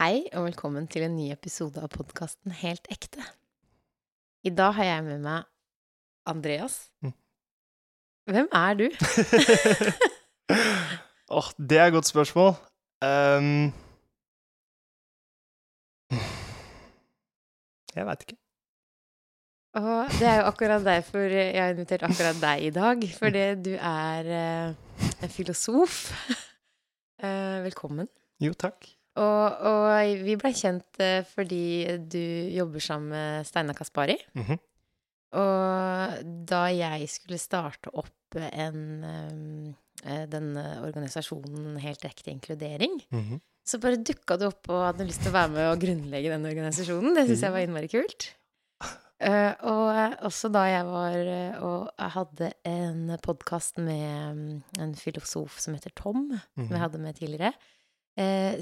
Hei, og velkommen til en ny episode av podkasten Helt ekte. I dag har jeg med meg Andreas. Mm. Hvem er du? Åh, det er et godt spørsmål. Um... jeg veit ikke. Og det er jo akkurat derfor jeg har invitert akkurat deg i dag. Fordi du er uh, en filosof. Uh, velkommen. Jo, takk. Og, og vi blei kjent eh, fordi du jobber sammen med Steinar Kaspari. Mhm. Og da jeg skulle starte opp en eh, den organisasjonen Helt ekte inkludering, Mhm. så bare dukka du opp og hadde lyst til å være med og grunnlegge den organisasjonen. Det syns jeg var innmari kult. Uh, og også da jeg var uh, og jeg hadde en podkast med um, en filosof som heter Tom, som jeg Mhm. hadde med tidligere, eh,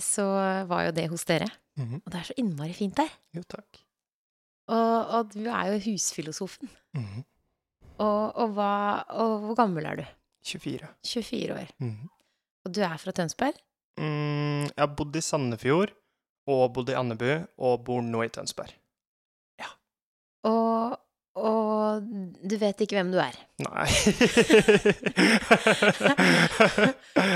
så var jo det hos dere. Mhm. Og det er så innmari fint der. Jo, takk. Og, og du er jo husfilosofen. Mhm. Og, og, hva, og hvor gammel er du? 24. 24 år. Mhm. Og du er fra Tønsberg? Mm, jeg har bodd i Sandefjord og bodd i Andebu og bor nå i Tønsberg. Ja. Og, og du vet ikke hvem du er. Nei.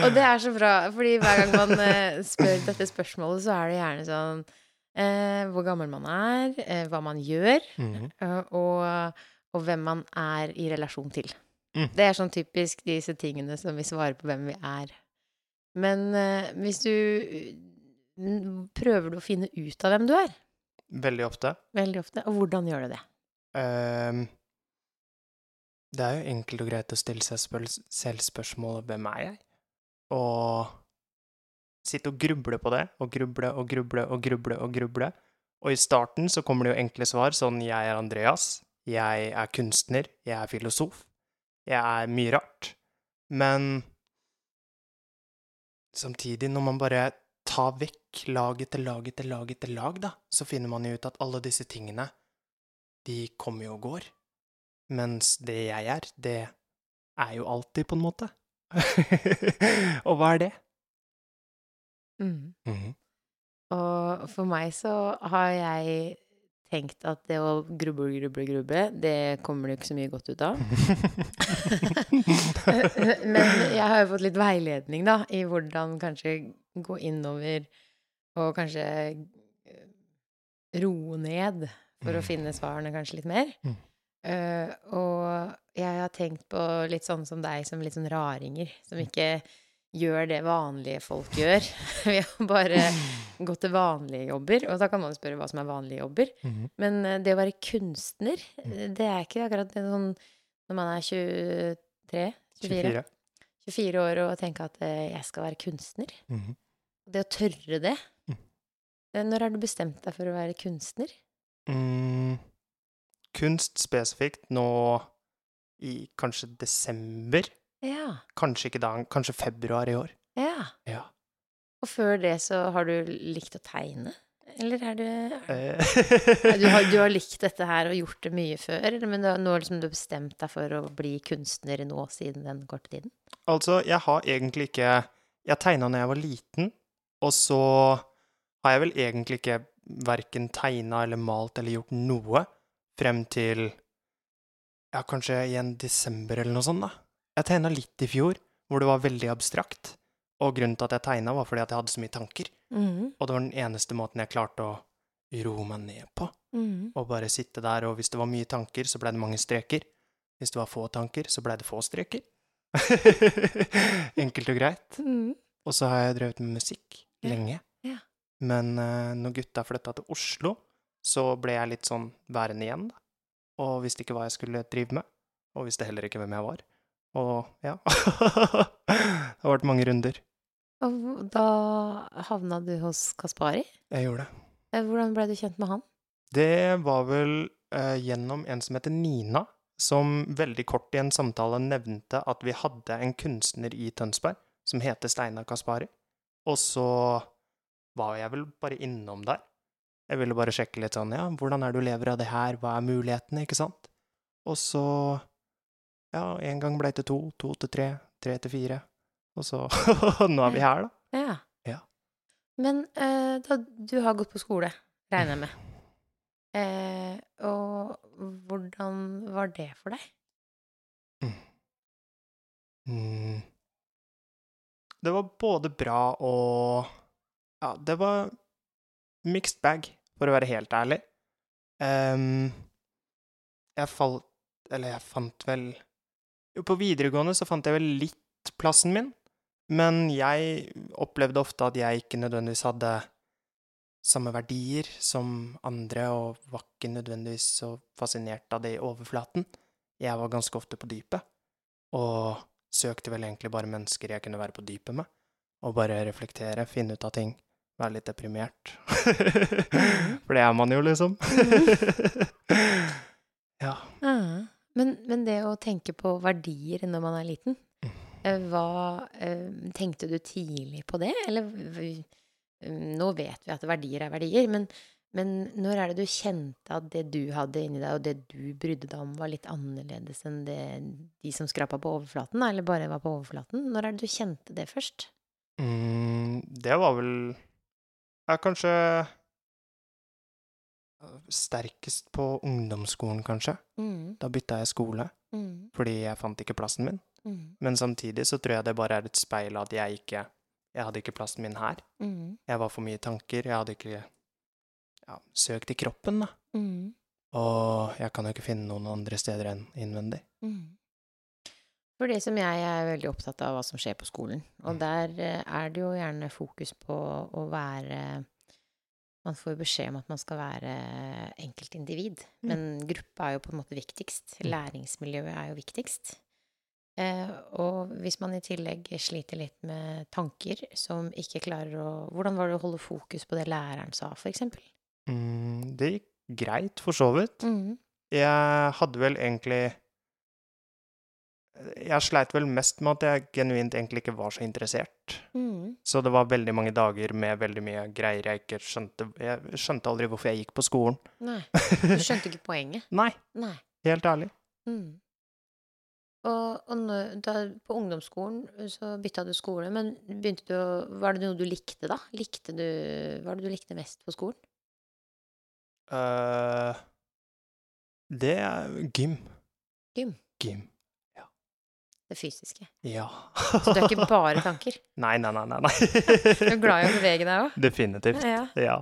Og det er så bra, fordi hver gang man eh, spør dette spørsmålet, så er det gjerne sånn eh, hvor gammel man er, eh, hva man gjør, mm -hmm. og, og hvem man er i relasjon til. Mm. Det er sånn typisk disse tingene som vi svarer på hvem vi er. Men eh, hvis du Prøver du å finne ut av hvem du er? Veldig ofte. Veldig ofte. Og hvordan gjør du det? Ehm, det er jo enkelt og greit å stille seg spør selv spørsmålet 'Hvem er jeg?' Og sitte og gruble på det, og gruble og gruble og gruble og gruble. Og i starten så kommer det jo enkle svar, sånn 'Jeg er Andreas', 'Jeg er kunstner', 'Jeg er filosof', 'Jeg er mye rart'. Men samtidig, når man bare tar vekk lag etter lag etter lag etter lag, da, så finner man jo ut at alle disse tingene de kommer jo og går. Mens det jeg er, det er jo alltid, på en måte. og hva er det? Mm. Mhm. Og for meg så har jeg tenkt at det å gruble, gruble, gruble, det kommer det jo ikke så mye godt ut av. Men jeg har jo fått litt veiledning, da, i hvordan kanskje gå innover og kanskje eh, roe ned for å Mm. finne svarene kanskje litt mer. Mm. Uh, og jeg har tenkt på litt sånn som deg, som litt sånn raringer, som ikke gjør det vanlige folk gjør. Vi har bare gått til vanlige jobber, og da kan man spørre hva som er vanlige jobber. Mhm. Men eh, det å være kunstner, Mm. eh, det er ikke akkurat sånn når man er 23, 24, 24. 24 år og tenker at jeg skal være kunstner. Mhm. Det å tørre det. Mm. Når har du bestemt deg for å være kunstner? Mm, kunst spesifikt nå i kanskje desember. Ja. Kanskje ikke da, kanskje februar i år. Ja. Ja. Og før det så har du likt å tegne? Eller er du Eh, du, har, du har likt dette her og gjort det mye før, men nå har liksom du bestemt deg for å bli kunstner nå siden den korte tiden? Altså, jeg har egentlig ikke Jeg tegna da jeg var liten, og så har jeg vel egentlig ikke verken tegna eller malt eller gjort noe frem til Ja, kanskje i en desember eller noe sånt, da. Jeg tegna litt i fjor, hvor det var veldig abstrakt. Og grunnen til at jeg tegna, var fordi at jeg hadde så mye tanker. Mm. Og det var den eneste måten jeg klarte å roe meg ned på. Mm. Og bare sitte der, og hvis det var mye tanker, så ble det mange streker. Hvis det var få tanker, så ble det få streker. Enkelt og greit. Mm. Og så har jeg drevet med musikk lenge. Men uh, når gutta flytta til Oslo, så ble jeg litt sånn værende igjen, da. Og visste ikke hva jeg skulle drive med. Og visste heller ikke hvem jeg var. Og ja. det har vært mange runder. Og da havna du hos Kaspari? Jeg gjorde det. Eh, Hvordan ble du kjent med han? Det var vel uh, gjennom en som heter Nina, som veldig kort i en samtale nevnte at vi hadde en kunstner i Tønsberg som heter Steinar Kaspari. Og så var jeg vel bare innom der. Jeg ville bare sjekke litt sånn, ja, hvordan er du lever av det her, hva er mulighetene, ikke sant? Og så, ja, en gang ble til to, to til tre, tre til fire, og så, nå er vi her, da. Ja. Ja. Men uh, da du har gått på skole, regner jeg med. Uh, og hvordan var det for deg? Mm. Det var både bra og Ja, det var mixed bag, for å være helt ærlig. Um, jeg falt Eller jeg fant vel Jo, på videregående så fant jeg vel litt plassen min, men jeg opplevde ofte at jeg ikke nødvendigvis hadde samme verdier som andre, og var ikke nødvendigvis så fascinert av det i overflaten. Jeg var ganske ofte på dypet, og søkte vel egentlig bare mennesker jeg kunne være på dypet med, og bare reflektere, finne ut av ting, være litt deprimert. For det er man jo, liksom. ja. Ah, men, men det å tenke på verdier når man er liten, eh, hva eh, Tenkte du tidlig på det, eller Nå vet vi at verdier er verdier, men, men når er det du kjente at det du hadde inni deg, og det du brydde deg om, var litt annerledes enn det de som skrapa på overflaten, eller bare var på overflaten? Når er det du kjente det først? Mm, det var vel Ja, kanskje sterkest på ungdomsskolen, kanskje. Mm, Da bytta jeg skole, mm, fordi jeg fant ikke plassen min. mm, Men samtidig så tror jeg det bare er et speil at jeg ikke Jeg hadde ikke plassen min her. mm, Jeg var for mye tanker. Jeg hadde ikke ja, søkt i kroppen, da. mm, Og jeg kan jo ikke finne noen andre steder enn innvendig. mm. For det som jeg er veldig opptatt av hva som skjer på skolen, og Mm. der eh, er det jo gjerne fokus på å være Man får jo beskjed om at man skal være enkeltindivid, Mm. men gruppa er jo på en måte viktigst. Mm. Læringsmiljøet er jo viktigst. Eh, og hvis man i tillegg sliter litt med tanker som ikke klarer å Hvordan var det å holde fokus på det læreren sa, for eksempel? Mm, det gikk greit, for så vidt. Mm. Jeg hadde vel egentlig Jeg sleit vel mest med at jeg genuint egentlig ikke var så interessert. Mm. Så det var veldig mange dager med veldig mye greier jeg ikke skjønte Jeg skjønte aldri hvorfor jeg gikk på skolen. Nei. Du skjønte ikke poenget? Nei, Nei. helt ærlig. Mm. Og, og da, på ungdomsskolen så bytta du skole, men begynte du å Var det noe du likte, da? Likte du Hva var det du likte mest på skolen? Uh, det er gym. Gym. Gym. Det fysiske. Ja. Så du er ikke bare tanker? Nei, nei, nei, nei. nei. Du er glad i å bevege deg òg? Definitivt. Ja. Ja.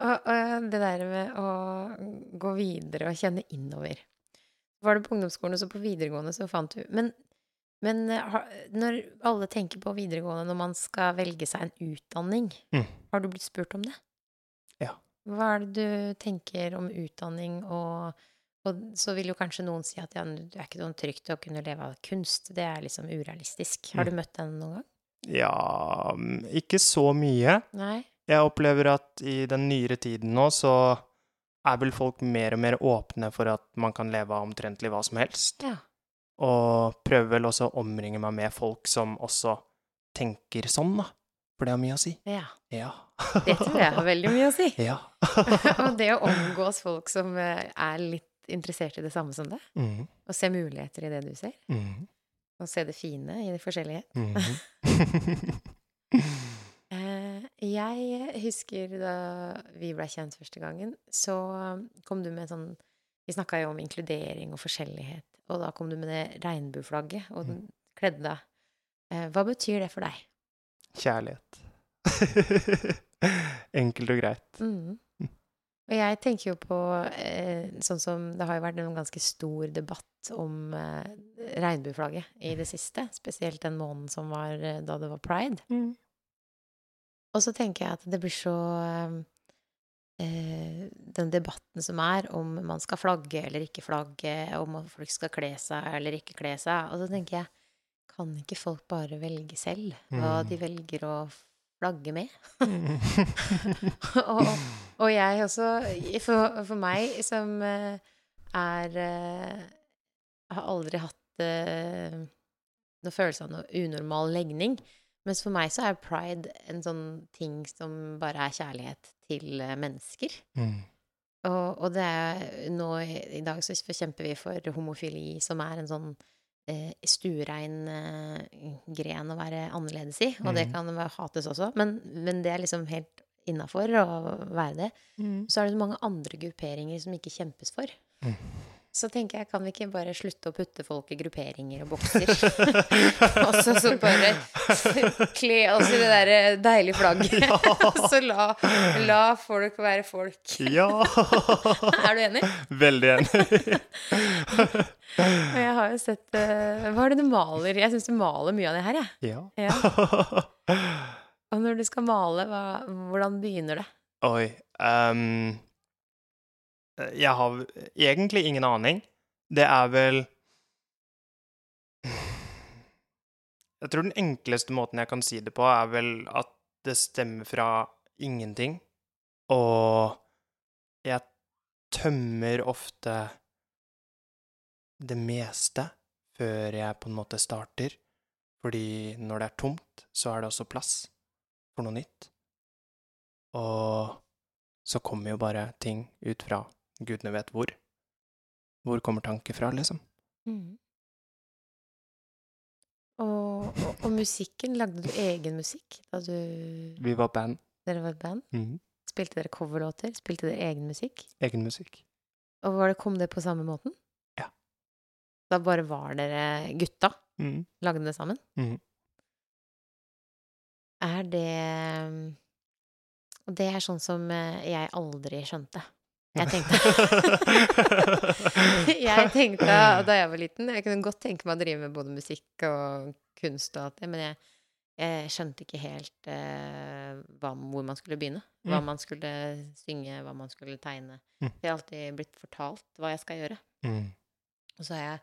Og, og det der med å gå videre og kjenne innover. Var det på ungdomsskolen, og så på videregående, så fant du Men, men har- når alle tenker på videregående når man skal velge seg en utdanning, Mm. har du blitt spurt om det? Ja. Hva er det du tenker om utdanning, og, og så vil jo kanskje noen si at ja, det er ikke noe trygt å kunne leve av kunst, det er liksom urealistisk. Har Mm. du møtt den noen gang? ja mm, Ikke så mye. Nei? Jeg opplever at i den nyere tiden nå så er vel folk mer og mer åpne for at man kan leve av omtrentlig hva som helst. Ja. Og prøver vel også å omringe meg med folk som også tenker sånn, da. For det har mye å si. ja. Ja. Det tror jeg har veldig mye å si. Ja. og det å omgås folk som eh, er litt interessert i det samme som deg, Mm. og se muligheter i det du ser, Mm. og se det fine i det forskjellige. mhm. Eh, jeg husker da vi ble kjent første gangen, så kom du med en sånn Vi snakka jo om inkludering og forskjellighet, og da kom du med det regnbueflagget og den kledde deg. Eh, hva betyr det for deg? Kjærlighet. Enkelt og greit. Mm. Og jeg tenker jo på eh, sånn som Det har jo vært en ganske stor debatt om eh, regnbueflagget i det siste. Spesielt den måneden som var eh, da det var pride. Mm. Og så tenker jeg at det blir så eh, Den debatten som er om man skal flagge eller ikke flagge, om folk skal kle seg eller ikke kle seg. Og så tenker jeg, kan ikke folk bare velge selv hva Mm. de velger å flagge med? og, og jeg også For, for meg som eh, er eh, Har aldri hatt uh, noen følelse av noe unormal legning. Mens for meg så er pride en sånn ting som bare er kjærlighet til eh, mennesker. Mm. Og, og det er nå i, dag så kjemper vi for homofili, som er en sånn eh, stuerein eh, gren å være annerledes i, og det Mhm. kan hates også, men, men det er liksom helt innafor å være det. Så er det så mange andre grupperinger som ikke kjempes for. Mm. Så tenker jeg, kan vi ikke bare slutte å putte folk i grupperinger og bokser? og så, så bare kle oss i det der deilige flagget. Og så la, la folk være folk. Ja! Er du enig? Veldig enig. Og jeg har jo sett uh, Hva er det du maler? Jeg syns du maler mye av det her, jeg. Ja. Ja. Og når du skal male, hva, hvordan begynner det? Oi. um, jeg har egentlig ingen aning. Det er vel Jeg tror den enkleste måten jeg kan si det på, er vel at det stemmer fra ingenting. Og jeg tømmer ofte det meste før jeg på en måte starter. Fordi når det er tomt, så er det også plass for noe nytt. Og så kommer jo bare ting ut fra gudene vet hvor. Hvor kommer tanker fra, liksom? Og, og, og musikken, lagde du egen musikk da du Vi var band. Dere var band? Mm. Spilte dere coverlåter? Spilte dere egen musikk? Egen musikk. Og var det, kom det på samme måten? Ja. Da bare var dere gutta? Mm. Lagde det sammen? Mhm. Er det Og det er sånn som eh, jeg aldri skjønte. Jeg tenkte Jeg tenkte da jeg var liten Jeg kunne godt tenke meg å drive med både musikk og kunst og alt det, men jeg, jeg skjønte ikke helt uh, hva, hvor man skulle begynne. Hva Mm. man skulle synge, hva man skulle tegne. Mm. Jeg har alltid blitt fortalt hva jeg skal gjøre. Mhm. Og så har jeg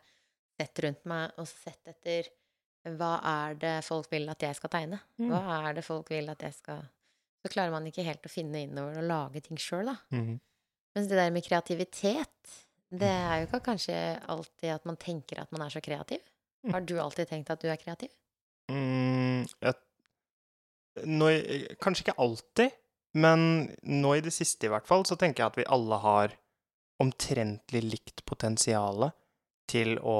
sett rundt meg og sett etter hva er det folk vil at jeg skal tegne? Mm. Hva er det folk vil at jeg skal Så klarer man ikke helt å finne innover og lage ting sjøl, da. Mhm. Mens det der med kreativitet, det er jo ikke kanskje alltid at man tenker at man er så kreativ. Mm. Har du alltid tenkt at du er kreativ? Mm, jeg, nå, kanskje ikke alltid, men nå i det siste i hvert fall, så tenker jeg at vi alle har omtrentlig likt potensial til å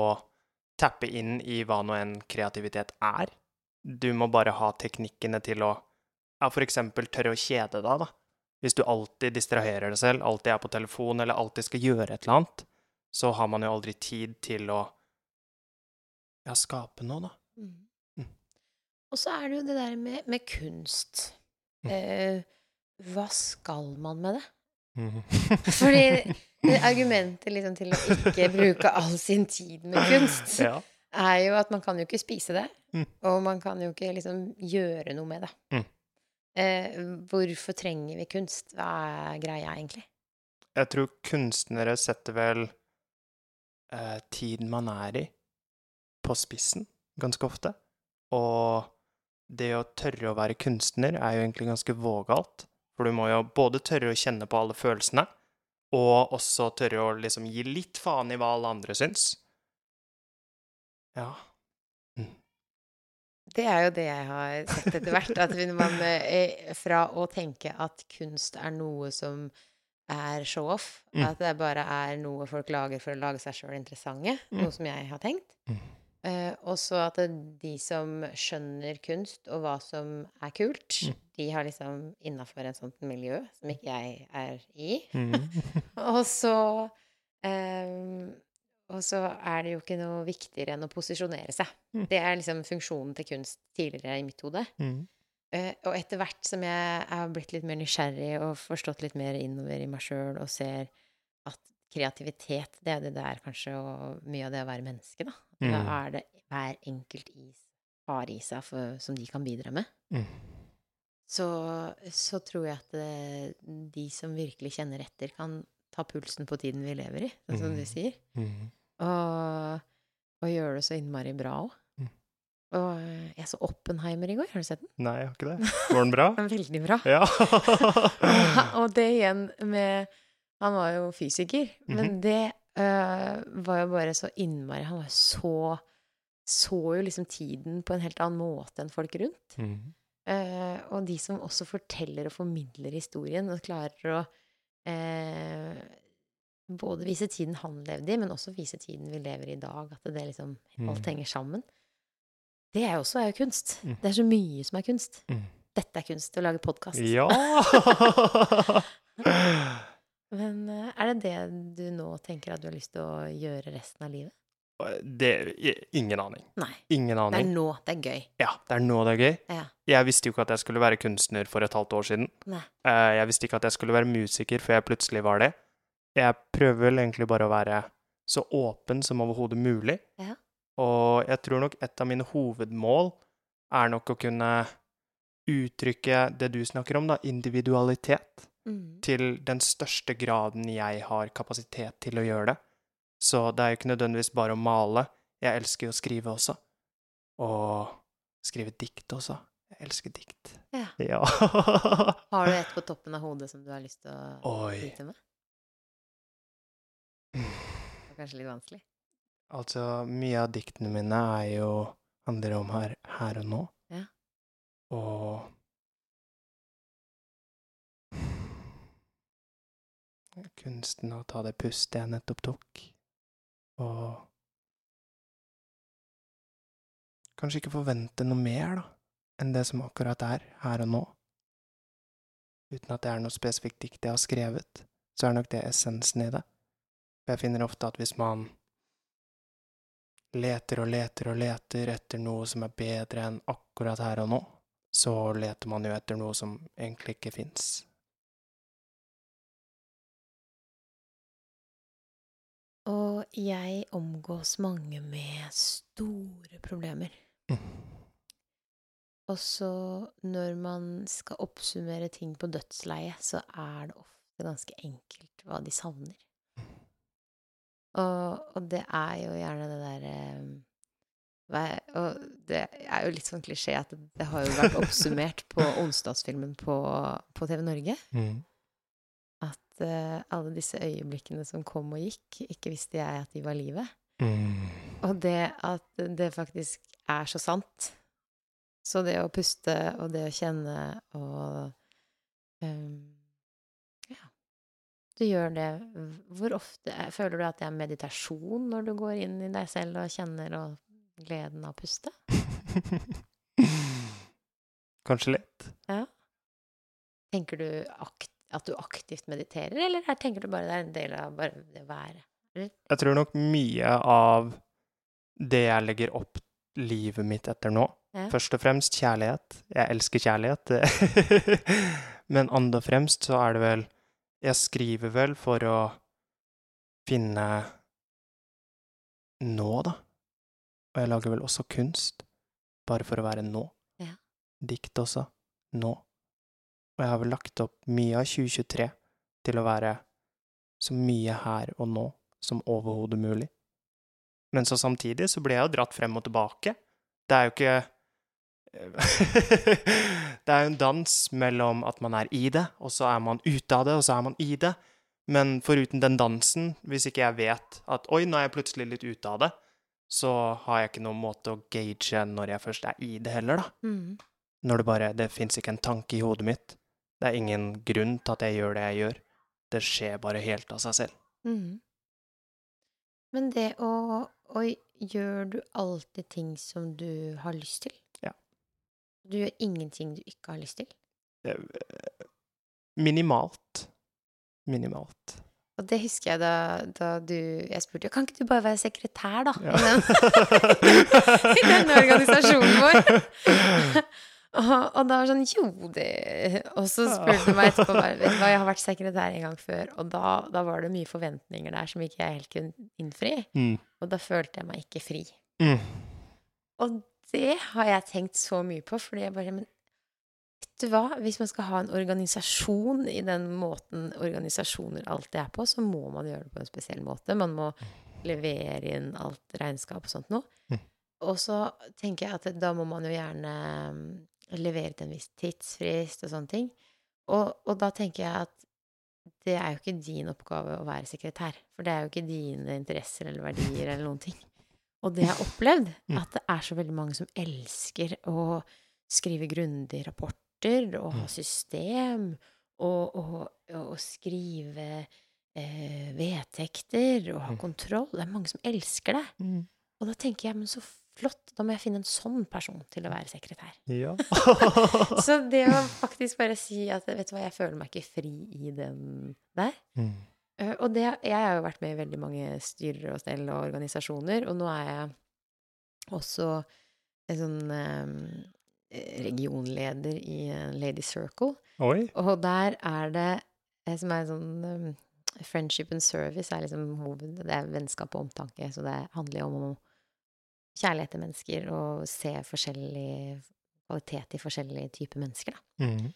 tappe inn i hva nå enn kreativitet er. Du må bare ha teknikkene til å ja, for eksempel tørre å kjede deg, da. Hvis du alltid distraherer deg selv, alltid er på telefon, eller alltid skal gjøre et eller annet, så har man jo aldri tid til å ja, skape noe, da. Mm. Og så er det jo det der med, med kunst. Mm. Eh, hva skal man med det? Mhm. Fordi det argumentet liksom til å ikke bruke all sin tid med kunst, ja. er jo at man kan jo ikke spise det, Mm. og man kan jo ikke liksom gjøre noe med det. Mm. Eh, hvorfor trenger vi kunst? Hva er greia, egentlig? Jeg tror kunstnere setter vel eh, tiden man er i, på spissen ganske ofte. Og det å tørre å være kunstner er jo egentlig ganske vågalt. For du må jo både tørre å kjenne på alle følelsene, og også tørre å liksom gi litt faen i hva alle andre syns. Ja. Det er jo det jeg har sett etter hvert. At man, eh, fra å tenke at kunst er noe som er show-off, Mm. at det bare er noe folk lager for å lage seg sjøl interessante, Mm. noe som jeg har tenkt. Eh, og så at de som skjønner kunst og hva som er kult, Mm. de har liksom innafor en sånt miljø som ikke jeg er i. Mm. Og så eh, Og så er det jo ikke noe viktigere enn å posisjonere seg. Mm. Det er liksom funksjonen til kunst tidligere i mitt hode. Mm. Eh, og etter hvert som jeg har blitt litt mer nysgjerrig og forstått litt mer innover i meg sjøl og ser at kreativitet, det er det der kanskje, og mye av det å være menneske, da. Da Mm. er det hver enkelt is har i seg for, som de kan bidra med. Mm. Så, så tror jeg at det, de som virkelig kjenner etter, kan ta pulsen på tiden vi lever i, sånn som du Mm. sier. Mm. Og, og gjøre det så innmari bra òg. Mm. Og eh, jeg så Oppenheimer i går, har du sett den? Nei, jeg har ikke det. Var den bra? Den veldig bra. Ja. og det igjen med Han var jo fysiker, men Mhm. det øh, var jo bare så innmari Han var så Så jo liksom tiden på en helt annen måte enn folk rundt. Mm. Uh, og de som også forteller og formidler historien, og klarer å uh, både vise tiden han levde i, men også vise tiden vi lever i i dag. At det liksom alt Mm. henger sammen. Det er jo også er jo kunst. Mm. Det er så mye som er kunst. Mm. Dette er kunst, å lage podkast. Ja! Men eh, er det det du nå tenker at du har lyst til å gjøre resten av livet? det Ingen aning. Nei. Ingen aning. Det er nå. Det er gøy. Ja, det er nå det er gøy. Ja. Jeg visste jo ikke at jeg skulle være kunstner for et halvt år siden. Nei. Eh, Jeg visste ikke at jeg skulle være musiker før jeg plutselig var det. Jeg prøver vel egentlig bare å være så åpen som overhodet mulig. Ja. Og jeg tror nok et av mine hovedmål er nok å kunne uttrykke det du snakker om, da, individualitet, Mm. til den største graden jeg har kapasitet til å gjøre det. Så det er jo ikke nødvendigvis bare å male. Jeg elsker jo å skrive også. Og skrive dikt også. Jeg elsker dikt. Ja. Ja. Har du et på toppen av hodet som du har lyst til å Oi. vite med? Det er kanskje litt vanskelig. Altså, mye av diktene mine er jo handler om her, her og nå. Ja. Og Kunsten å ta det pustet jeg nettopp tok. Og Kanskje ikke forvente noe mer, da, enn det som akkurat er, her og nå. Uten at det er noe spesifikt dikt jeg har skrevet, så er nok det essensen i det. For jeg finner ofte at hvis man leter og leter og leter etter noe som er bedre enn akkurat her og nå, så leter man jo etter noe som egentlig ikke fins. Og jeg omgås mange med store problemer. Og så når man skal oppsummere ting på dødsleiet, så er det ofte ganske enkelt hva de savner. Og, og det er jo gjerne det derre Og det er jo litt sånn klisjé at det, det har jo vært oppsummert på onsdagsfilmen på, på TV Norge. Mm. At eh, alle disse øyeblikkene som kom og gikk, ikke visste jeg at de var livet. Mm. Og det at det faktisk er så sant. Så det å puste og det å kjenne og um, Ja. Du gjør det Hvor ofte Føler du at det er meditasjon når du går inn i deg selv og kjenner og gleden av å puste? Kanskje litt. Tenker du akt, at du aktivt mediterer, eller her tenker du bare det er en del av bare det å være? Jeg tror nok mye av det jeg legger opp livet mitt etter nå, Ja. først og fremst kjærlighet. Jeg elsker kjærlighet. Men andre fremst så er det vel Jeg skriver vel for å finne nå, da. Og jeg lager vel også kunst, bare for å være nå. Ja. Dikt også. Nå. Og jeg har vel lagt opp mye av 2023 til å være så mye her og nå som overhodet mulig. Men så samtidig så ble jeg jo dratt frem og tilbake. Det er jo ikke Det er jo en dans mellom at man er i det, og så er man ute av det, og så er man i det. Men foruten den dansen, hvis ikke jeg vet at oi, nå er jeg plutselig litt ute av det, så har jeg ikke noen måte å gage når jeg først er i det heller, da. Mm. Når det bare Det fins ikke en tanke i hodet mitt. Det er ingen grunn til at jeg gjør det jeg gjør. Det skjer bare helt av seg selv. Mm. Men det å, å Gjør du alltid ting som du har lyst til? Ja. Du gjør ingenting du ikke har lyst til? Minimalt. Minimalt. Og det husker jeg da, da du Jeg spurte kan ikke du bare være sekretær, da? Ja. I, den, organisasjonen vår. og, og da var det sånn Jo, det Og så spurte du meg etterpå bare, Vet du hva, jeg har vært sekretær en gang før, og da, da var det mye forventninger der som ikke jeg helt kunne innfri. Mm. Og da følte jeg meg ikke fri. Mm. Og det har jeg tenkt så mye på, fordi jeg bare Men vet du hva? Hvis man skal ha en organisasjon i den måten organisasjoner alltid er på, så må man gjøre det på en spesiell måte. Man må levere inn alt regnskap og sånt noe. Mm. Og så tenker jeg at da må man jo gjerne levere til en viss tidsfrist og sånne ting. Og, og da tenker jeg at det er jo ikke din oppgave å være sekretær. For det er jo ikke dine interesser eller verdier eller noen ting. Og det jeg har opplevd, Mm. at det er så veldig mange som elsker å skrive grundige rapporter og ha Mm. system og, og, og skrive eh, vedtekter og ha Mm. kontroll. Det er mange som elsker det. Og da tenker jeg, men så flott, da må jeg finne en sånn person til å være sekretær. Ja. Så det å faktisk bare si at vet du hva, jeg føler meg ikke fri i den der. Mm. Eh, Og det, jeg har jo vært med i veldig mange styrer og stell og organisasjoner, og nå er jeg også en sånn eh, regionleder i Lady Circle. Oi. Og der er det eh, som er sånn um, Friendship and service er liksom hoved... Det er vennskap og omtanke, så det handler jo om kjærlighet til mennesker og se forskjellig kvalitet i forskjellige typer mennesker, da. Mm.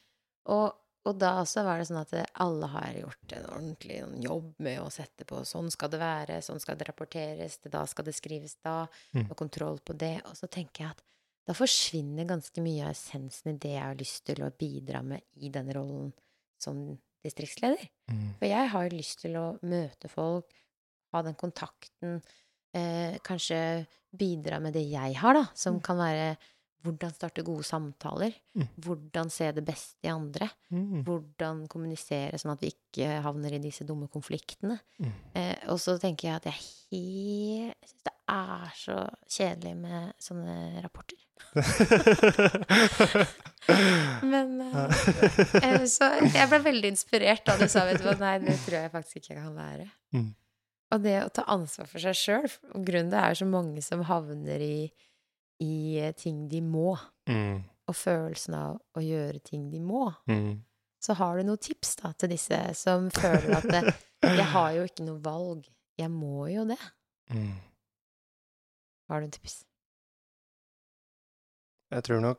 Og, og da også var det sånn at alle har gjort en ordentlig sånn jobb med å sette på sånn skal det være, sånn skal det rapporteres, da skal det skrives da, Mm. og kontroll på det. Og så tenker jeg at da forsvinner ganske mye av essensen i det jeg har lyst til å bidra med i den rollen som distriktsleder. Mm. For jeg har jo lyst til å møte folk, ha den kontakten, eh, kanskje bidra med det jeg har, da, som Mm. kan være hvordan starte gode samtaler, Mm. hvordan se det beste i andre, Mm. hvordan kommunisere sånn at vi ikke havner i disse dumme konfliktene. Mm. Eh, og så tenker jeg at jeg helt syns det er så kjedelig med sånne rapporter. Men eh, eh, Så jeg ble veldig inspirert da du sa vet du hva, nei, det tror jeg faktisk ikke jeg kan være. Mm. Og det å ta ansvar for seg sjøl grunnen det er så mange som havner i, i eh, ting de må, Mm. og følelsen av å gjøre ting de må. Mm. Så har du noen tips da til disse som føler at det, jeg har jo ikke noe valg, jeg må jo det. Mm. Har du en tips? Jeg tror nok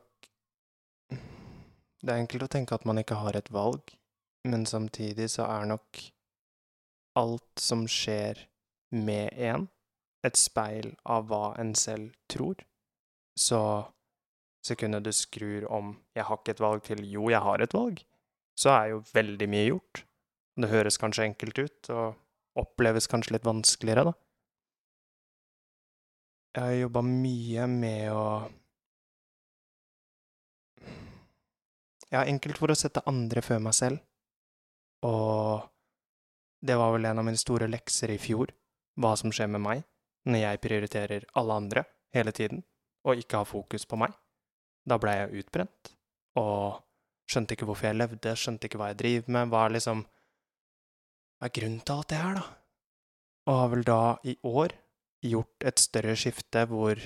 Det er enkelt å tenke at man ikke har et valg, men samtidig så er nok alt som skjer med en, et speil av hva en selv tror. Så sekundet du skrur om 'jeg har ikke et valg' til 'jo, jeg har et valg', så er jo veldig mye gjort. Det høres kanskje enkelt ut, og oppleves kanskje litt vanskeligere, da. Jeg har jobba mye med å Ja, enkelt for å sette andre før meg selv. Og det var vel en av mine store lekser i fjor, hva som skjer med meg når jeg prioriterer alle andre hele tiden, og ikke har fokus på meg. Da ble jeg utbrent, og skjønte ikke hvorfor jeg levde, skjønte ikke hva jeg driver med, hva er liksom Hva er grunnen til alt det her, da? Og har vel da i år gjort et større skifte hvor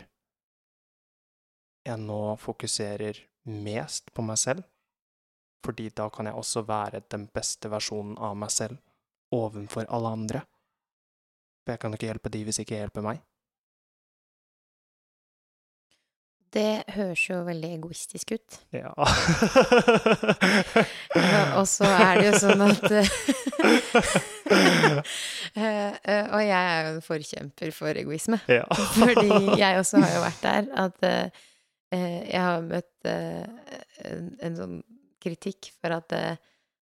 jeg nå fokuserer mest på meg selv, fordi da kan jeg også være den beste versjonen av meg selv ovenfor alle andre. For jeg kan ikke hjelpe de hvis ikke jeg hjelper meg. Det høres jo veldig egoistisk ut. Ja. Og så er det jo sånn at eh, Og jeg er jo en forkjemper for egoisme. ja. Fordi jeg også har jo vært der at eh, eh, jeg har møtt en, sånn kritikk for at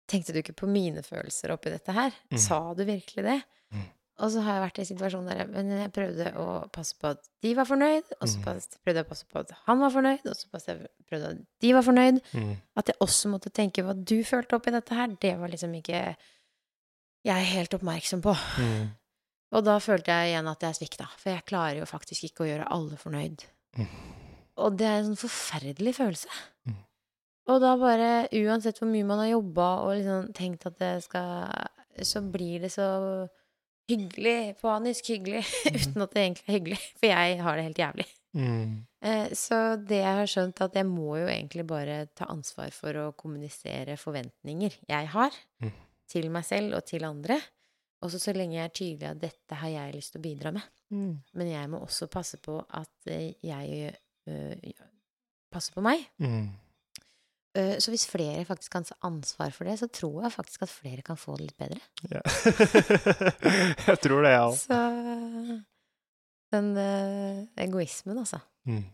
Tenkte du ikke på mine følelser oppi dette her? Mm. Sa du virkelig det? Mm. Og så har jeg vært i situasjonen der men jeg prøvde å passe på at de var fornøyd, og så Mm. prøvde jeg å passe på at han var fornøyd, og så prøvde jeg at de var fornøyd. Mm. At jeg også måtte tenke hva du følte oppi dette her, det var liksom ikke jeg helt oppmerksom på. Mm. Og da følte jeg igjen at jeg svikta, for jeg klarer jo faktisk ikke å gjøre alle fornøyd. Mm. Og det er en sånn forferdelig følelse. Mm. Og da bare, uansett hvor mye man har jobba og liksom tenkt at det skal Så blir det så hyggelig, panisk hyggelig, uten at det egentlig er hyggelig. For jeg har det helt jævlig. Mm. Eh, Så det jeg har skjønt, at jeg må jo egentlig bare ta ansvar for å kommunisere forventninger jeg har, Mm. til meg selv og til andre. Også så så lenge jeg er tydelig at dette har jeg lyst til å bidra med. Mm. Men jeg må også passe på at eh, jeg øh, passer på meg. Mm. Eh, Så hvis flere faktisk kan ta ansvar for det, så tror jeg faktisk at flere kan få det litt bedre. Ja. jeg tror det, jeg òg. Så den eh, egoismen, altså. Mm.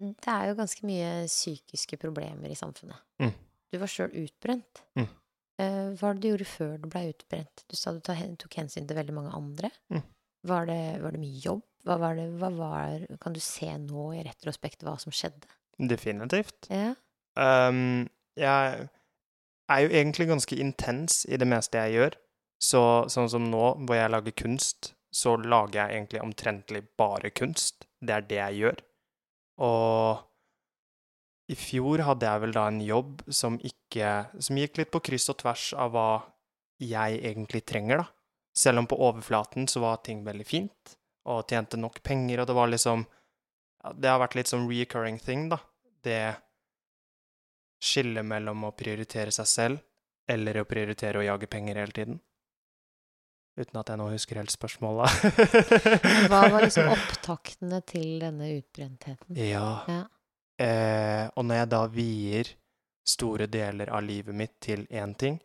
Det er jo ganske mye psykiske problemer i samfunnet. Mm. Du var sjøl utbrent. Mm. Eh, hva var det du gjorde før du blei utbrent? Du sa du tok hensyn til veldig mange andre. Mm. Var, det, var det mye jobb? Hva var det, hva var, kan du se nå i retrospekt hva som skjedde? Definitivt. Ja. Um, jeg er jo egentlig ganske intens i det meste jeg gjør, Så sånn som nå, hvor jeg lager kunst, så lager jeg egentlig omtrentlig bare kunst. Det er det jeg gjør. Og i fjor hadde jeg vel da en jobb som ikke Som gikk litt på kryss og tvers av hva jeg egentlig trenger, da. Selv om på overflaten så var ting veldig fint, og tjente nok penger, og det var liksom ja, Det har vært litt sånn reoccurring thing, da. Det skillet mellom å prioritere seg selv eller å prioritere å jage penger hele tiden. Uten at jeg nå husker helt spørsmålet. Hva var liksom opptaktene til denne utbrentheten? Ja. Ja. Eh, og når jeg da vier store deler av livet mitt til én ting,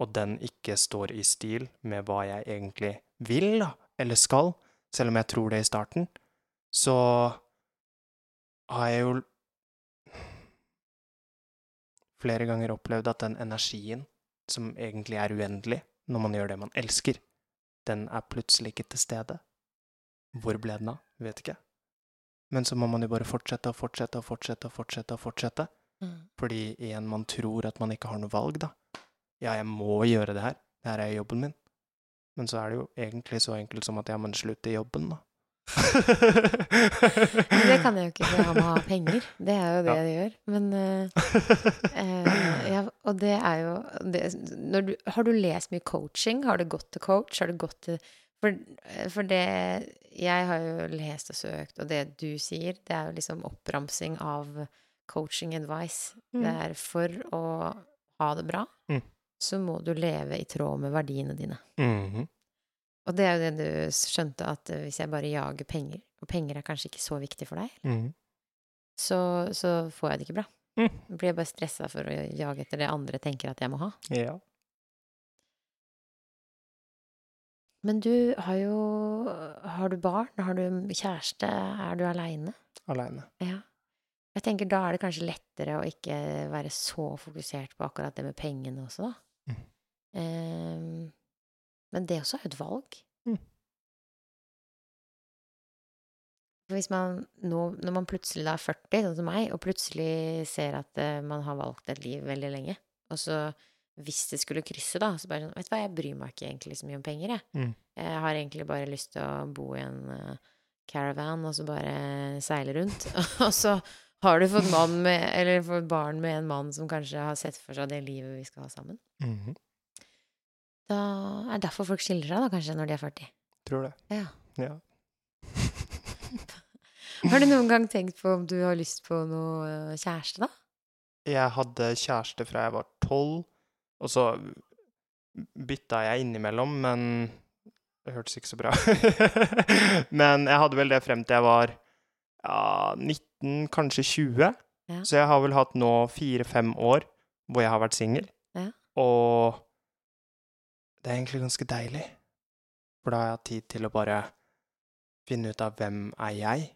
og den ikke står i stil med hva jeg egentlig vil, da, eller skal, selv om jeg tror det i starten, så har jeg jo flere ganger opplevd at den energien, som egentlig er uendelig når man gjør det man elsker, den er plutselig ikke til stede. Hvor ble den av? Vet ikke. Men så må man jo bare fortsette og fortsette og fortsette og fortsette. og fortsette. Mm. Fordi igjen, man tror at man ikke har noe valg, da. Ja, jeg må gjøre det her. Det her er jobben min. Men så er det jo egentlig så enkelt som at ja, men slutt i jobben, da. Men det kan jeg jo ikke, for han må ha penger. Det er jo det Ja. jeg gjør. Men uh, eh, ja, Og det er jo det, når du, Har du lest mye coaching? Har du gått til coach? Har du gått til for, for det Jeg har jo lest og søkt, og det du sier, det er jo liksom oppramsing av coaching advice. Mm. Det er for å ha det bra, Mm. så må du leve i tråd med verdiene dine. Mhm. Og det er jo det du skjønte, at eh, hvis jeg bare jager penger, og penger er kanskje ikke så viktig for deg, mm. så, så får jeg det ikke bra. Mm. Blir jeg bare stressa for å jage etter det andre tenker at jeg må ha. Ja. Men du har jo Har du barn? Har du kjæreste? Er du aleine? Aleine. Ja. Jeg tenker da er det kanskje lettere å ikke være så fokusert på akkurat det med pengene også, da. Mm. Ehm, men det også er jo et valg. Mm. Hvis man nå, når man plutselig da er 40, sånn som meg, og plutselig ser at eh, man har valgt et liv veldig lenge, og så hvis det skulle krysse, da, så bare sånn Vet du hva, jeg bryr meg ikke egentlig så mye om penger, jeg. Mm. Jeg har egentlig bare lyst til å bo i en eh, caravan og så bare seile rundt. og så har du fått med, eller fått barn med en mann som kanskje har sett for seg det livet vi skal ha sammen. Mhm. Da er det derfor folk skiller seg, da, kanskje, når de er 40. Tror det. Ja. Ja. Har du noen gang tenkt på om du har lyst på noe eh, kjæreste, da? Jeg hadde kjæreste fra jeg var tolv, og så bytta jeg innimellom, men det hørtes ikke så bra Men jeg hadde vel det frem til jeg var ja, 19, kanskje 20. Ja. Så jeg har vel hatt nå fire-fem år hvor jeg har vært singel. Ja. Og det er egentlig ganske deilig, for da har jeg hatt tid til å bare finne ut av hvem er jeg,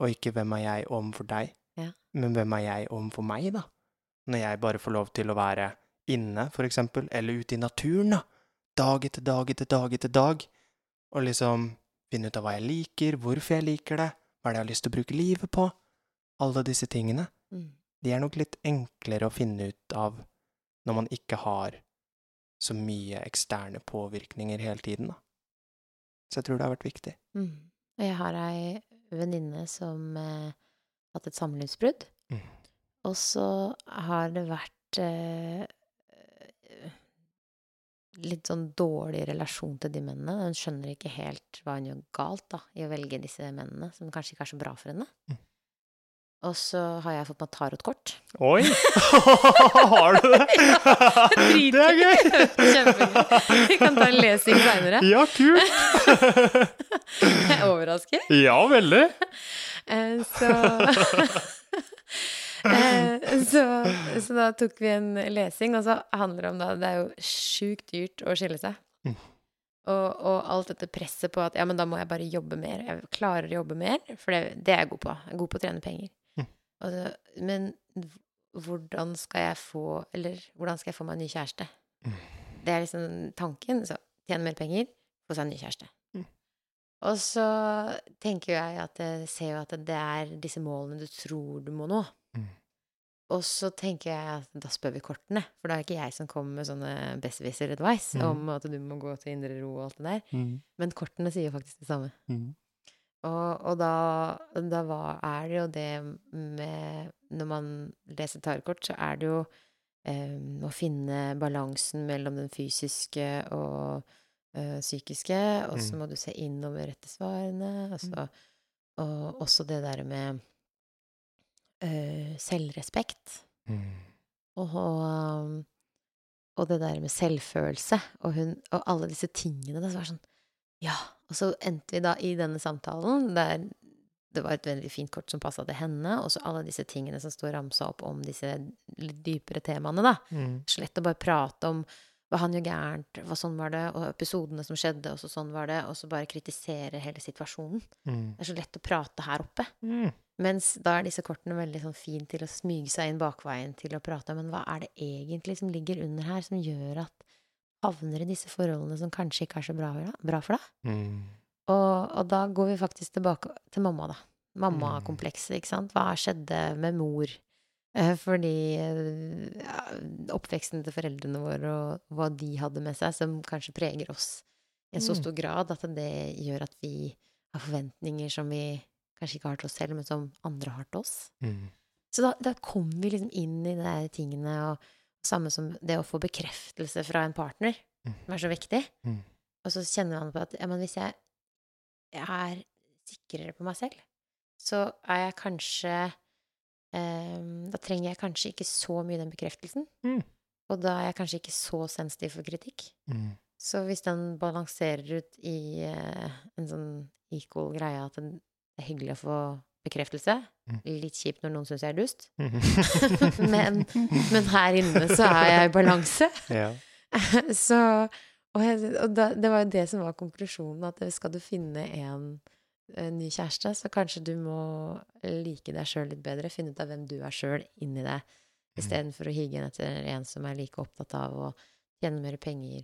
og ikke hvem er jeg overfor deg, Ja. men hvem er jeg overfor meg, da? Når jeg bare får lov til å være inne, for eksempel, eller ute i naturen, da. Dag etter dag etter dag etter dag. Og liksom finne ut av hva jeg liker, hvorfor jeg liker det, hva er det jeg har lyst til å bruke livet på. Alle disse tingene. Mm. De er nok litt enklere å finne ut av når man ikke har så mye eksterne påvirkninger hele tiden, da. Så jeg tror det har vært viktig. Mm. Og jeg har ei venninne som eh, hatt et samlivsbrudd. Mm. Og så har det vært eh, litt sånn dårlig relasjon til de mennene. Hun skjønner ikke helt hva hun gjør galt da, i å velge disse mennene, som kanskje ikke er så bra for henne. Mm. Og så har jeg fått meg tarotkort. Oi! har du det? det er gøy! Kjempegøy. Vi kan ta en lesing seinere. Ja, kult! Jeg er overrasket. ja, veldig. Eh, Så Eh, så, så da tok vi en lesing, og så handler det om da Det er jo sjukt dyrt å skille seg. Mm. Og, og alt dette presset på at ja, men da må jeg bare jobbe mer. Jeg klarer å jobbe mer, for det, det er jeg god på. Jeg er god på å trene penger. Mm. Og så, men hvordan skal jeg få Eller hvordan skal jeg få meg en ny kjæreste? Mm. Det er liksom tanken. Så tjene mer penger, få seg en ny kjæreste. Mm. Og så tenker jeg at jeg ser jo at det er disse målene du tror du må nå. Mm. og så tenker jeg at da spør vi kortene, for da er det ikke jeg som kommer med sånne besserwisser advice om at du må gå til indre ro og alt det der. Mm. Men kortene sier faktisk det samme. Mm. Og, og da, da var, er det jo det med Når man leser tarotkort, så er det jo um, å finne balansen mellom den fysiske og uh, psykiske, og så Mm. må du se innover rette svarene, og, så, og også det der med uh, selvrespekt. Mm. Og, og, og det der med selvfølelse, og, hun, og alle disse tingene. Det var sånn Ja. Og så endte vi da i denne samtalen der det var et veldig fint kort som passa til henne, og så alle disse tingene som står ramsa opp om disse litt dypere temaene, da. Mm. Så lett å bare prate om hva han gjør gærent, hva sånn var det, og episodene som skjedde, og så sånn var det, og så bare kritisere hele situasjonen. Mm. Det er så lett å prate her oppe. Mm. Mens da er disse kortene veldig sånn fint til å smyge seg inn bakveien til å prate men hva er det egentlig som ligger under her, som gjør at havner i disse forholdene som kanskje ikke er så bra, bra for deg? Mm. Og, og da går vi faktisk tilbake til mamma, da. Mammakomplekset, ikke sant. Hva skjedde med mor? Eh, Fordi eh, ja, oppveksten til foreldrene våre og hva de hadde med seg, som kanskje preger oss i en så Mm. stor grad at det gjør at vi har forventninger som vi kanskje ikke har til oss selv, men som andre har til oss. Mm. Så da, da kom vi liksom inn i de tingene, og samme som det å få bekreftelse fra en partner, Mm. som er så viktig. Mm. Og så kjenner man på at ja, men hvis jeg, jeg er sikrere på meg selv, så er jeg kanskje eh, Da trenger jeg kanskje ikke så mye den bekreftelsen. Mm. Og da er jeg kanskje ikke så sensitiv for kritikk. Mm. Så hvis den balanserer ut i eh, en sånn equal greie at det er hyggelig å få bekreftelse, Mm. litt kjipt når noen syns jeg er dust, Mm. men, men her inne så er jeg i balanse. Ja. så Og, jeg, og da, det var jo det som var konklusjonen, at skal du finne en, en ny kjæreste, så kanskje du må like deg sjøl litt bedre, finne ut av hvem du er sjøl inni deg, istedenfor å hige etter en som er like opptatt av å tjene mer penger.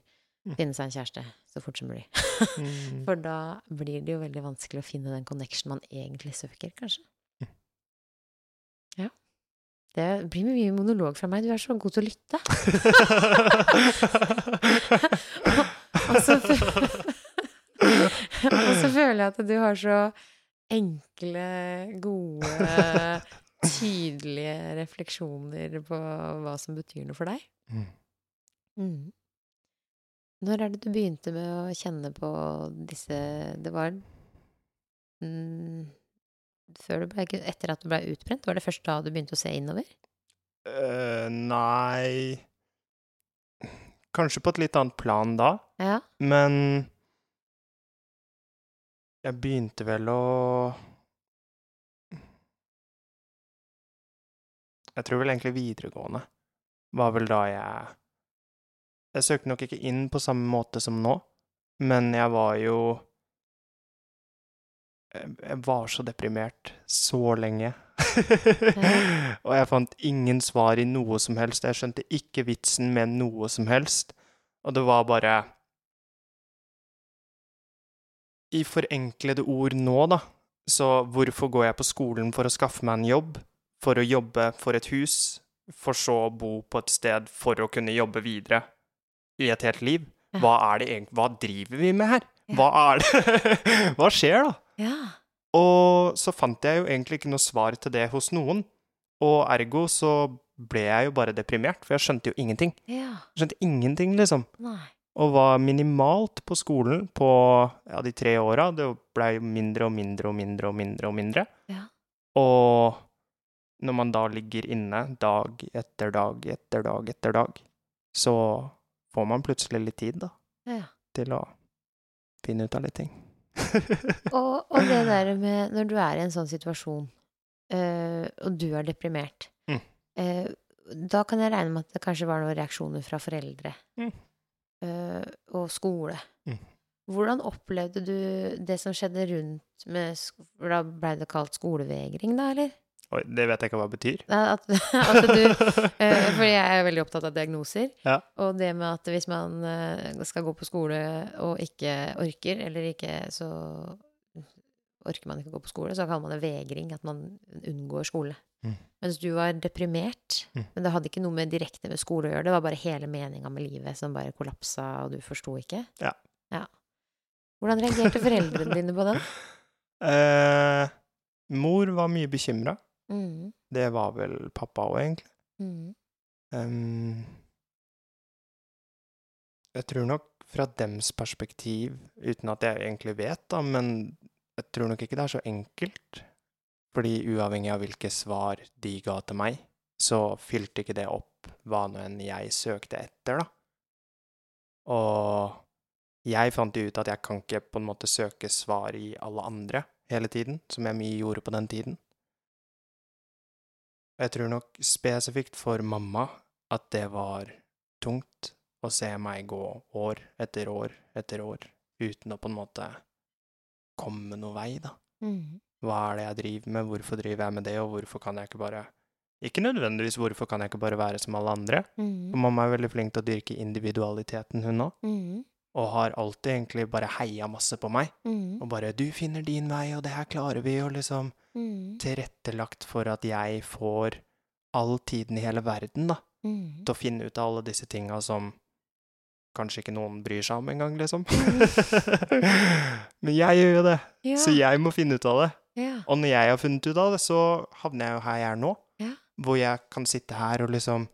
Finne seg en kjæreste så fort som mulig. Mm. For da blir det jo veldig vanskelig å finne den connection man egentlig søker, kanskje. Mm. Ja. Det blir mye monolog fra meg. Du er så god til å lytte. Og så, og så føler jeg at du har så enkle, gode, tydelige refleksjoner på hva som betyr noe for deg. Mm. Når er det du begynte med å kjenne på disse Det var mm, før du ble, etter at du ble utbrent? Var det først da du begynte å se innover? Uh, nei Kanskje på et litt annet plan da, Ja. men jeg begynte vel å Jeg tror vel egentlig videregående var vel da jeg Jeg søkte nok ikke inn på samme måte som nå, men jeg var jo Jeg jeg var så deprimert så lenge. Og jeg fant ingen svar i noe som helst. Jeg skjønte ikke vitsen med noe som helst. Og det var bare I forenklede ord nå, da, så hvorfor går jeg på skolen for å skaffe meg en jobb? For å jobbe for et hus? For så å bo på et sted for å kunne jobbe videre i et helt liv? Hva er det egentlig Hva driver vi med her? Hva er det Hva skjer, da? Ja. Og så fant jeg jo egentlig ikke noe svar til det hos noen. Og ergo så ble jeg jo bare deprimert, for jeg skjønte jo ingenting. Ja. Jeg skjønte ingenting, liksom. Nei. Og var minimalt på skolen på ja, de tre åra. Det blei mindre og mindre og mindre og mindre og mindre. Ja. Og når man da ligger inne dag etter dag etter dag etter dag, så får man plutselig litt tid, da, Ja. til å finne ut av litt ting. Og, og det der med når du er i en sånn situasjon, øh, og du er deprimert, Mm. øh, da kan jeg regne med at det kanskje var noen reaksjoner fra foreldre Mm. øh, og skole. Mm. Hvordan opplevde du det som skjedde rundt med Da blei det kalt skolevegring, da, eller? Oi, det vet jeg ikke hva det betyr. At, at du eh, For jeg er veldig opptatt av diagnoser. Ja. Og det med at hvis man eh, skal gå på skole og ikke orker, eller ikke så orker man ikke å gå på skole, så kaller man det vegring, at man unngår skole. Mm. Mens du var deprimert, Mm. men det hadde ikke noe med direkte med skole å gjøre, det var bare hele meninga med livet som bare kollapsa, og du forsto ikke. Ja. ja. Hvordan reagerte foreldrene dine på det? Eh, mor var mye bekymra. Mm. Det var vel pappa òg, egentlig. Mm. Um, jeg tror nok fra dems perspektiv, uten at jeg egentlig vet, da, men jeg tror nok ikke det er så enkelt. Fordi uavhengig av hvilke svar de ga til meg, så fylte ikke det opp hva nå enn jeg søkte etter, da. Og jeg fant jo ut at jeg kan ikke på en måte søke svar i alle andre hele tiden, som jeg mye gjorde på den tiden. Jeg tror nok spesifikt for mamma at det var tungt å se meg gå år etter år etter år uten å på en måte komme noe vei, da. Mm. Hva er det jeg driver med, hvorfor driver jeg med det, og hvorfor kan jeg ikke bare Ikke nødvendigvis hvorfor kan jeg ikke bare være som alle andre. For Mm. mamma er veldig flink til å dyrke individualiteten, hun òg, Mm. og har alltid egentlig bare heia masse på meg. Mm. Og bare 'du finner din vei, og det her klarer vi', og liksom Mm. tilrettelagt for at jeg får all tiden i hele verden, da, Mm. til å finne ut av alle disse tinga som kanskje ikke noen bryr seg om engang, liksom. Men jeg gjør jo det, Ja. så jeg må finne ut av det. ja. Og når jeg har funnet ut av det, så havner jeg jo her jeg er nå, Ja. hvor jeg kan sitte her og liksom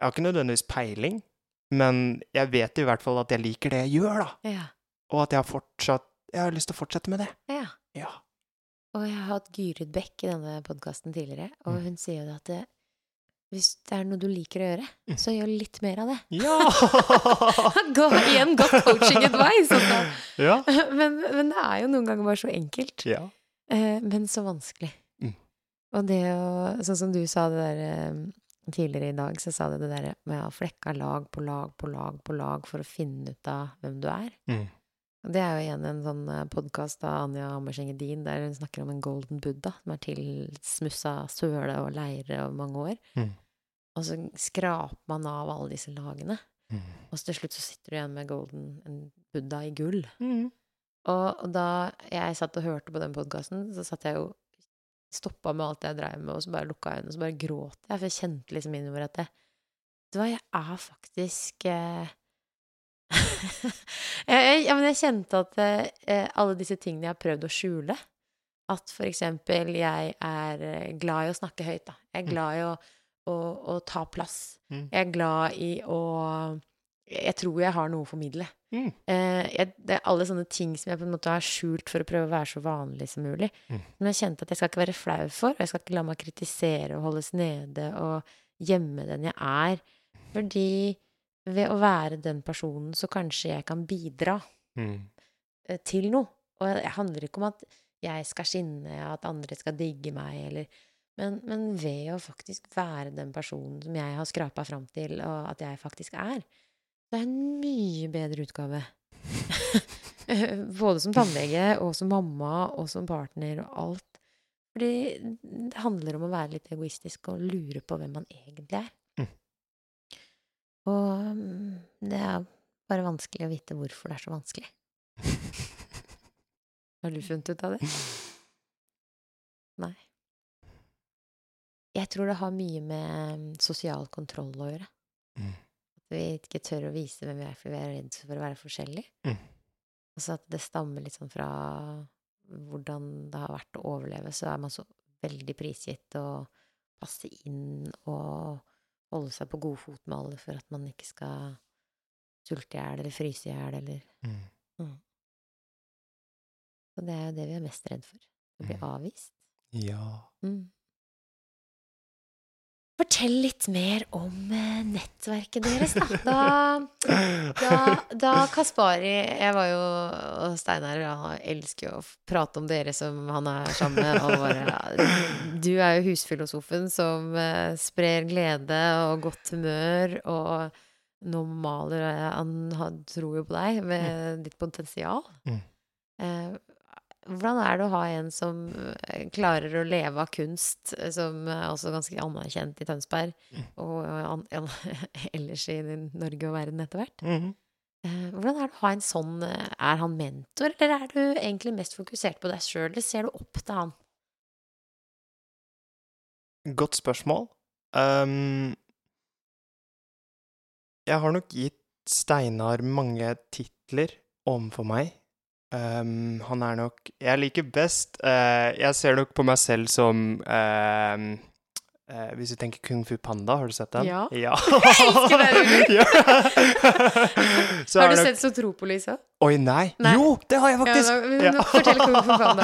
Jeg har ikke nødvendigvis peiling, men jeg vet i hvert fall at jeg liker det jeg gjør, da. ja. Og at jeg har fortsatt Jeg har lyst til å fortsette med det. ja. Og jeg har hatt Gyrid Bekk i denne podkasten tidligere, og Mm. hun sier jo at det, hvis det er noe du liker å gjøre, Mm. så gjør litt mer av det. Ja! Gå igjen, godt coaching advice! Altså. ja. Men, men det er jo noen ganger bare så enkelt, ja. eh, men så vanskelig. Mm. Og det å Sånn som du sa det der eh, tidligere i dag, så sa du det der med å flekke lag på lag på lag på lag for å finne ut av hvem du er. Mm. Det er jo igjen en sånn podkast av Anja Ammerseng Edin der hun snakker om en golden buddha som er tilsmussa søle og leire over mange år. Mm. Og så skraper man av alle disse lagene, Mm. og så til slutt så sitter du igjen med golden, en buddha i gull. Mm. Og, og da jeg satt og hørte på den podkasten, så satt jeg jo Stoppa med alt jeg dreiv med, og så bare lukka øynene, og så bare gråt jeg, for jeg kjente liksom innover at det, Vet du hva, jeg er faktisk eh, jeg, jeg, ja, men jeg kjente at eh, alle disse tingene jeg har prøvd å skjule At for eksempel jeg er eh, glad i å snakke høyt, da. Jeg er Mm. glad i å, å, å ta plass. Mm. Jeg er glad i å Jeg tror jeg har noe å formidle. Mm. Eh, jeg, det er alle sånne ting som jeg på en måte har skjult for å prøve å være så vanlig som mulig. Mm. Men jeg kjente at jeg skal ikke være flau for, og jeg skal ikke la meg kritisere og holdes nede og gjemme den jeg er. Fordi ved å være den personen, så kanskje jeg kan bidra Mm. eh, til noe. Og det handler ikke om at jeg skal skinne, at andre skal digge meg, eller men, men ved å faktisk være den personen som jeg har skrapa fram til, og at jeg faktisk er, så er en mye bedre utgave. Både som tannlege og som mamma og som partner og alt. Fordi det handler om å være litt egoistisk og lure på hvem man egentlig er. Og mm, det er bare vanskelig å vite hvorfor det er så vanskelig. Har du funnet ut av det? Nei. Jeg tror det har mye med mm, sosial kontroll å gjøre. Mm. At vi ikke tør å vise hvem vi er, for vi er redd for å være forskjellige. Mm. Altså at det stammer litt sånn fra hvordan det har vært å overleve, så er man så veldig prisgitt å passe inn og holde seg på god fot med alle for at man ikke skal sulte i hjel eller fryse i hjel eller Mm. Så det er jo det vi er mest redd for. Å bli Mm. avvist. Ja. Mm. Fortell litt mer om eh, nettverket deres, da. Da, da, da Kaspari Jeg var jo Og Steinar han elsker jo å prate om dere som han er sammen med. Og bare, du er jo husfilosofen som eh, sprer glede og godt humør. Og nå maler Han, han tror jo på deg med ditt potensial. Mm. Eh, hvordan er det å ha en som eh, klarer å leve av kunst, eh, som er også ganske anerkjent i Tønsberg, Mm. og an, ellers i Norge og verden etter hvert? Mm -hmm. hvordan er det å ha en sånn eh, Er han mentor, eller er du egentlig mest fokusert på deg sjøl, eller ser du opp til han? Godt spørsmål. Um, jeg har nok gitt Steinar mange titler overfor meg. Um, han er nok Jeg liker best uh, Jeg ser nok på meg selv som uh, uh, Hvis du tenker Kung Fu Panda, har du sett den? Ja. ja. Jeg elsker den! Ja. Har du nok- sett Sotropolis òg? Oi, nei. Nei. Jo, det har jeg Ja, faktisk! da, men fortell Kung Fu Panda.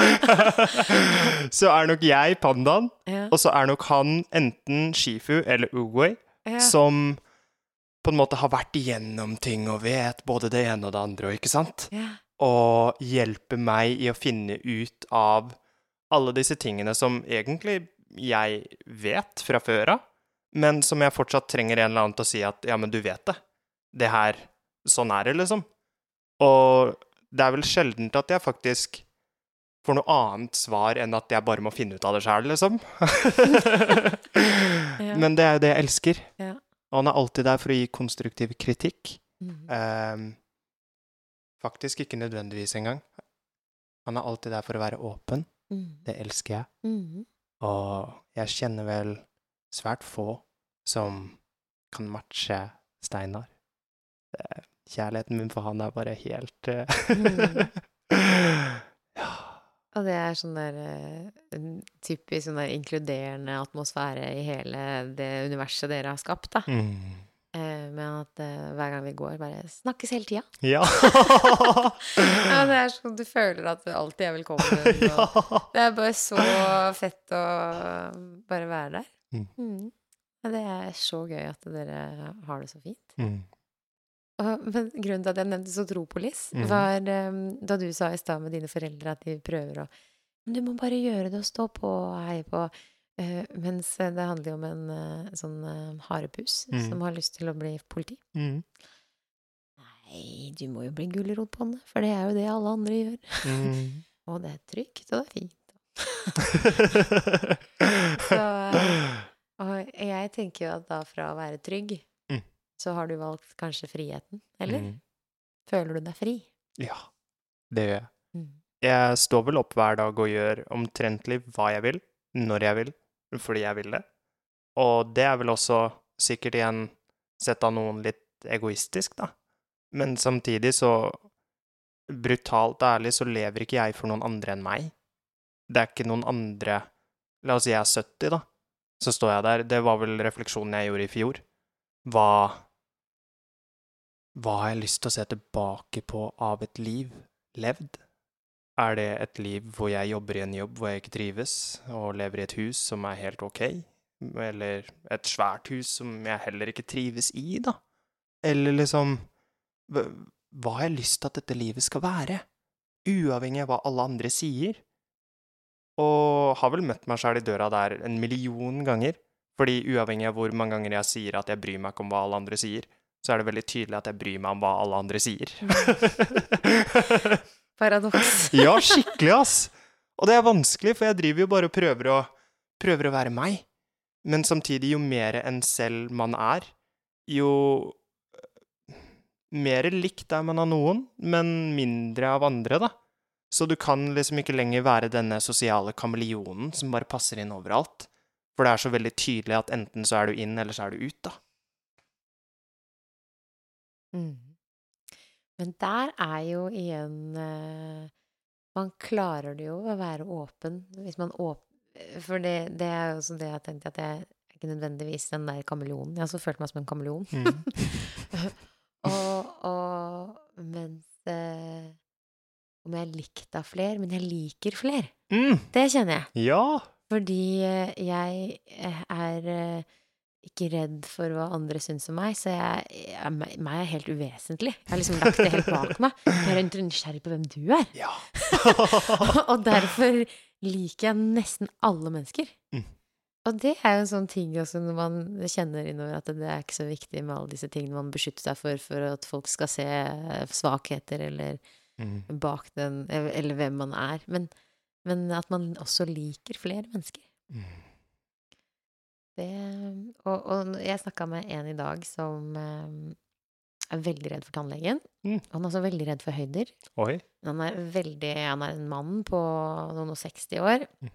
så er nok jeg pandaen, Ja. og så er nok han enten Shifu eller Ja. som på en måte har vært igjennom ting og vet både det ene og det andre, ikke sant? Ja. Og hjelper meg i å finne ut av alle disse tingene som egentlig jeg vet fra før av, men som jeg fortsatt trenger en eller annen til å si at ja, men du vet det. Det her Sånn er det, liksom. Og det er vel sjeldent at jeg faktisk får noe annet svar enn at jeg bare må finne ut av det sjøl, liksom. Ja. Men det er jo det jeg elsker. Ja. Og han er alltid der for å gi konstruktiv kritikk. Mhm. Ehm, faktisk ikke nødvendigvis engang. Han er alltid der for å være åpen. Mm. Det elsker jeg. Mm. Og jeg kjenner vel svært få som kan matche Steinar. Kjærligheten min for han er bare helt eh, Ja. Og det er sånn der eh, typisk sånn der inkluderende atmosfære i hele det universet dere har skapt, da. Mm. Eh, med at eh, hver gang vi går, bare snakkes hele tida. Ja. Ja, det er sånn du føler at du alltid er velkommen. Ja. det er bare så fett å bare være der. Mm. Mm. Ja, det er så gøy at dere har det så fint. Mm. Og, men grunnen til at jeg nevnte Sotropolis, Mhm. var um, da du sa i stad med dine foreldre at de prøver å Men du må bare gjøre det og stå på og heie på. Eh, mens eh, det handler jo om en uh, sånn uh, harepus mm. som har lyst til å bli politi. Mm. Nei, du må jo bli gulrotbonde, for det er jo det alle andre gjør. Mm. Og det er trygt, og det er fint. Så, Og jeg tenker jo at da fra å være trygg, Mm. så har du valgt kanskje friheten, eller? Mm. Føler du deg fri? Ja, det gjør jeg. Mm. Jeg står vel opp hver dag og gjør omtrentlig hva jeg vil, når jeg vil, fordi jeg vil det. Og det er vel også sikkert igjen sett av noen litt egoistisk, da. Men samtidig så Brutalt ærlig så lever ikke jeg for noen andre enn meg. Det er ikke noen andre La oss si jeg er 70, da. Så står jeg der. Det var vel refleksjonen jeg gjorde i fjor. Hva Hva har jeg lyst til å se tilbake på av et liv levd? Er det et liv hvor jeg jobber i en jobb hvor jeg ikke trives, og lever i et hus som er helt ok? Eller et svært hus som jeg heller ikke trives i, da? Eller liksom hva- har jeg lyst til at dette livet skal være? Uavhengig av hva alle andre sier. Og har vel møtt meg sjæl i døra der en million ganger. Fordi uavhengig av hvor mange ganger jeg sier at jeg bryr meg ikke om hva alle andre sier, så er det veldig tydelig at jeg bryr meg om hva alle andre sier. Paradoks. ja, skikkelig, ass! Og det er vanskelig, for jeg driver jo bare og prøver å, prøver å være meg. Men samtidig, jo mer enn selv man er, jo mer likt er man av noen, men mindre av andre, da. Så du kan liksom ikke lenger være denne sosiale kameleonen som bare passer inn overalt. For det er så veldig tydelig at enten så er du inn, eller så er du ut, da. Mm. Men der er jo igjen eh, Man klarer det jo å være åpen hvis man åp... For det, det er jo også det jeg tenkte, at jeg er ikke nødvendigvis den der kameleonen. Jeg har også følt meg som en kameleon. og, og mens eh, Om jeg er likt av fler, men jeg liker fler. Mm, Det kjenner jeg. ja! Fordi eh, jeg eh, er ikke redd for hva andre syns om meg, så jeg, jeg, meg er helt uvesentlig. Jeg har liksom lagt det helt bak meg. Jeg er nysgjerrig på hvem du er. Ja. Og derfor liker jeg nesten alle mennesker. Mm. Og det er jo en sånn ting også når man kjenner innover at det er ikke så viktig med alle disse tingene man beskytter seg for, for at folk skal se svakheter eller Mm. bak den, eller hvem man er. Men, men at man også liker flere mennesker. Mm. Det, og, og jeg snakka med en i dag som eh, er veldig redd for tannlegen. Mm. Han er også veldig redd for høyder. Han er veldig Han er en mann på noen og 60 år Mm.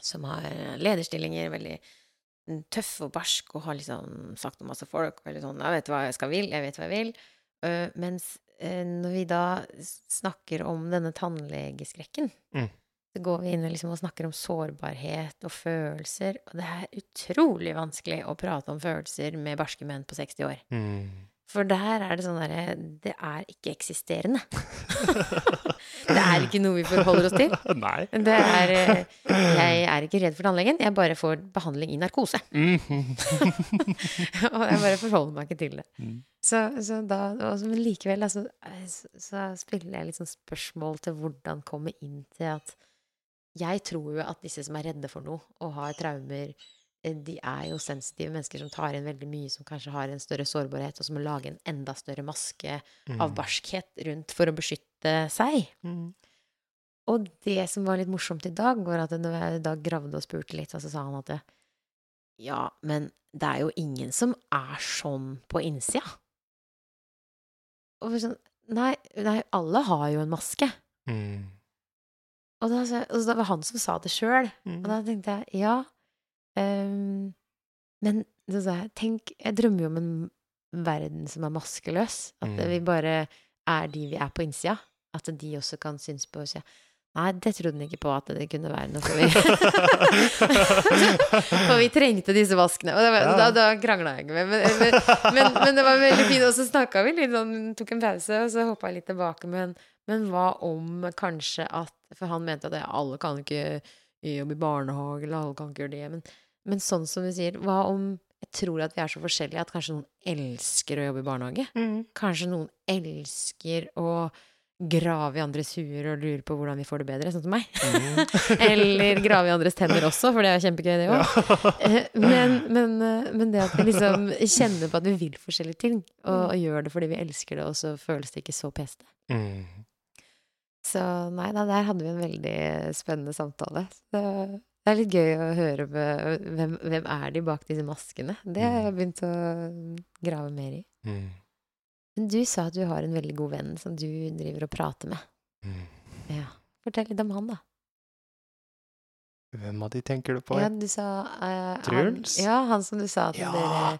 som har lederstillinger, veldig tøff og barsk og har liksom sagt om masse folk. Veldig sånn 'Jeg vet hva jeg skal vil, jeg vet hva jeg vil'. Uh, mens uh, når vi da snakker om denne tannlegeskrekken, Mm. Så går vi inn liksom og snakker om sårbarhet og følelser, og det er utrolig vanskelig å prate om følelser med barske menn på 60 år. Mm. For der er det sånn derre Det er ikke eksisterende. det er ikke noe vi forholder oss til. Nei. Det er Jeg er ikke redd for tannlegen, jeg bare får behandling i narkose. Og jeg bare forholder meg ikke til det. Mm. Så, så da og Men likevel, altså, eh, så, så spiller jeg litt sånn spørsmål til hvordan komme inn til at Jeg tror jo at disse som er redde for noe og har traumer, eh, de er jo sensitive mennesker som tar inn veldig mye, som kanskje har en større sårbarhet, og som må lage en enda større maske av barskhet rundt for å beskytte seg. Mm. Og det som var litt morsomt i dag, var at når jeg da gravde og spurte litt, så sa han at det, ja, men det er jo ingen som er sånn på innsida. Og sånn, nei, nei, alle har jo en maske. Mm. Og da, det og da var han som sa det sjøl. Mm. Og da tenkte jeg, ja, Um, men jeg, tenk, jeg drømmer jo om en verden som er maskeløs. At Mm. vi bare er de vi er på innsida. At de også kan synes på oss. Nei, det trodde han ikke på at det kunne være noe for vi For vi trengte disse vaskene. Og det var, Ja. da, da krangla jeg ikke med men, men, men, men det var veldig fint. Og så snakka vi litt sånn, tok en pause, og så hoppa jeg litt tilbake. Men, men hva om kanskje at For han mente at alle kan ikke jobbe i barnehage, eller alle kan ikke gjøre det. Men, men sånn som du sier, hva om Jeg tror at vi er så forskjellige at kanskje noen elsker å jobbe i barnehage. Mm. Kanskje noen elsker å grave i andres huer og lure på hvordan vi får det bedre, sånn som meg. Mm. Eller grave i andres tenner også, for det er kjempegøy, det òg. Men, men, eh, men det at vi liksom kjenner på at vi vil forskjellige ting, og, og gjør det fordi vi elsker det, og så føles det ikke så peste. Mm. Så nei da, der hadde vi en veldig spennende samtale. Så det er litt gøy å høre hvem, hvem er de bak disse maskene. Det har jeg begynt å grave mer i. Mm. Men du sa at du har en veldig god venn som du driver og prater med. Mm. Ja. Fortell litt om han, da. Hvem av de tenker du på? Ja, du sa uh, Truls? Han, ja, han som du sa at Ja. dere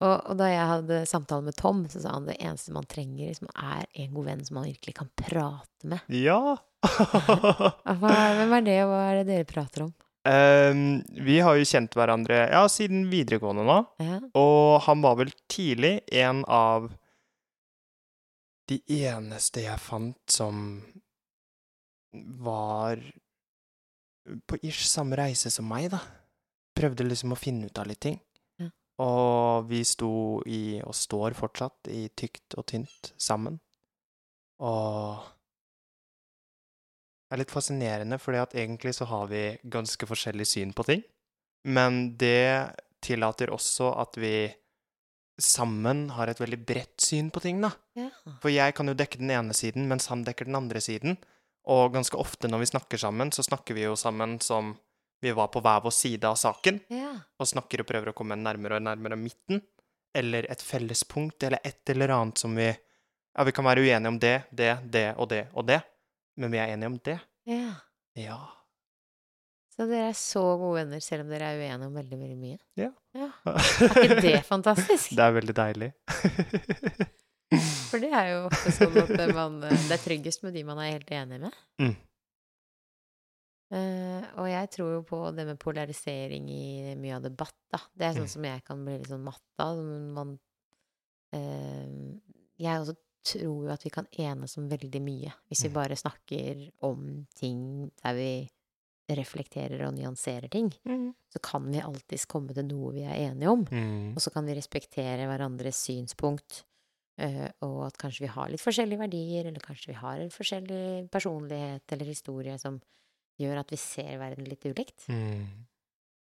og, og da jeg hadde samtale med Tom, så sa han det eneste man trenger, liksom, er en god venn som man virkelig kan prate med. Ja! Hvem er det, og hva er det dere prater om? Um, vi har jo kjent hverandre ja, siden videregående nå, Ja. og han var vel tidlig en av de eneste jeg fant som var på ish samme reise som meg, da. Prøvde liksom å finne ut av litt ting. Og vi sto i, og står fortsatt, i tykt og tynt sammen. Og det er litt fascinerende, fordi at egentlig så har vi ganske forskjellig syn på ting. Men det tillater også at vi sammen har et veldig bredt syn på ting, da. Ja. For jeg kan jo dekke den ene siden, mens han dekker den andre siden. Og ganske ofte når vi snakker sammen, så snakker vi jo sammen som vi var på hver vår side av saken, ja. og snakker og prøver å komme nærmere og nærmere midten, eller et fellespunkt, eller et eller annet som vi Ja, vi kan være uenige om det, det, det og det og det, men vi er enige om det. ja. Ja. Så dere er så gode venner, selv om dere er uenige om veldig, veldig mye? Ja. ja. Er ikke det fantastisk? Det er veldig deilig. For det er jo ofte sånn at man, det er tryggest med de man er helt enig med. Mm. Eh, og jeg tror jo på det med polarisering i mye av debatt, da. Det er sånn Mm. som jeg kan bli litt sånn matt av. Man eh, Jeg også tror jo at vi kan enes om veldig mye hvis vi Mm. bare snakker om ting der vi reflekterer og nyanserer ting. Så kan vi alltids komme til noe vi er enige om. Mm. Og så kan vi respektere hverandres synspunkt, Uh, og at kanskje vi har litt forskjellige verdier, eller kanskje vi har en forskjellig personlighet eller historie som gjør at vi ser verden litt ulikt. Mm.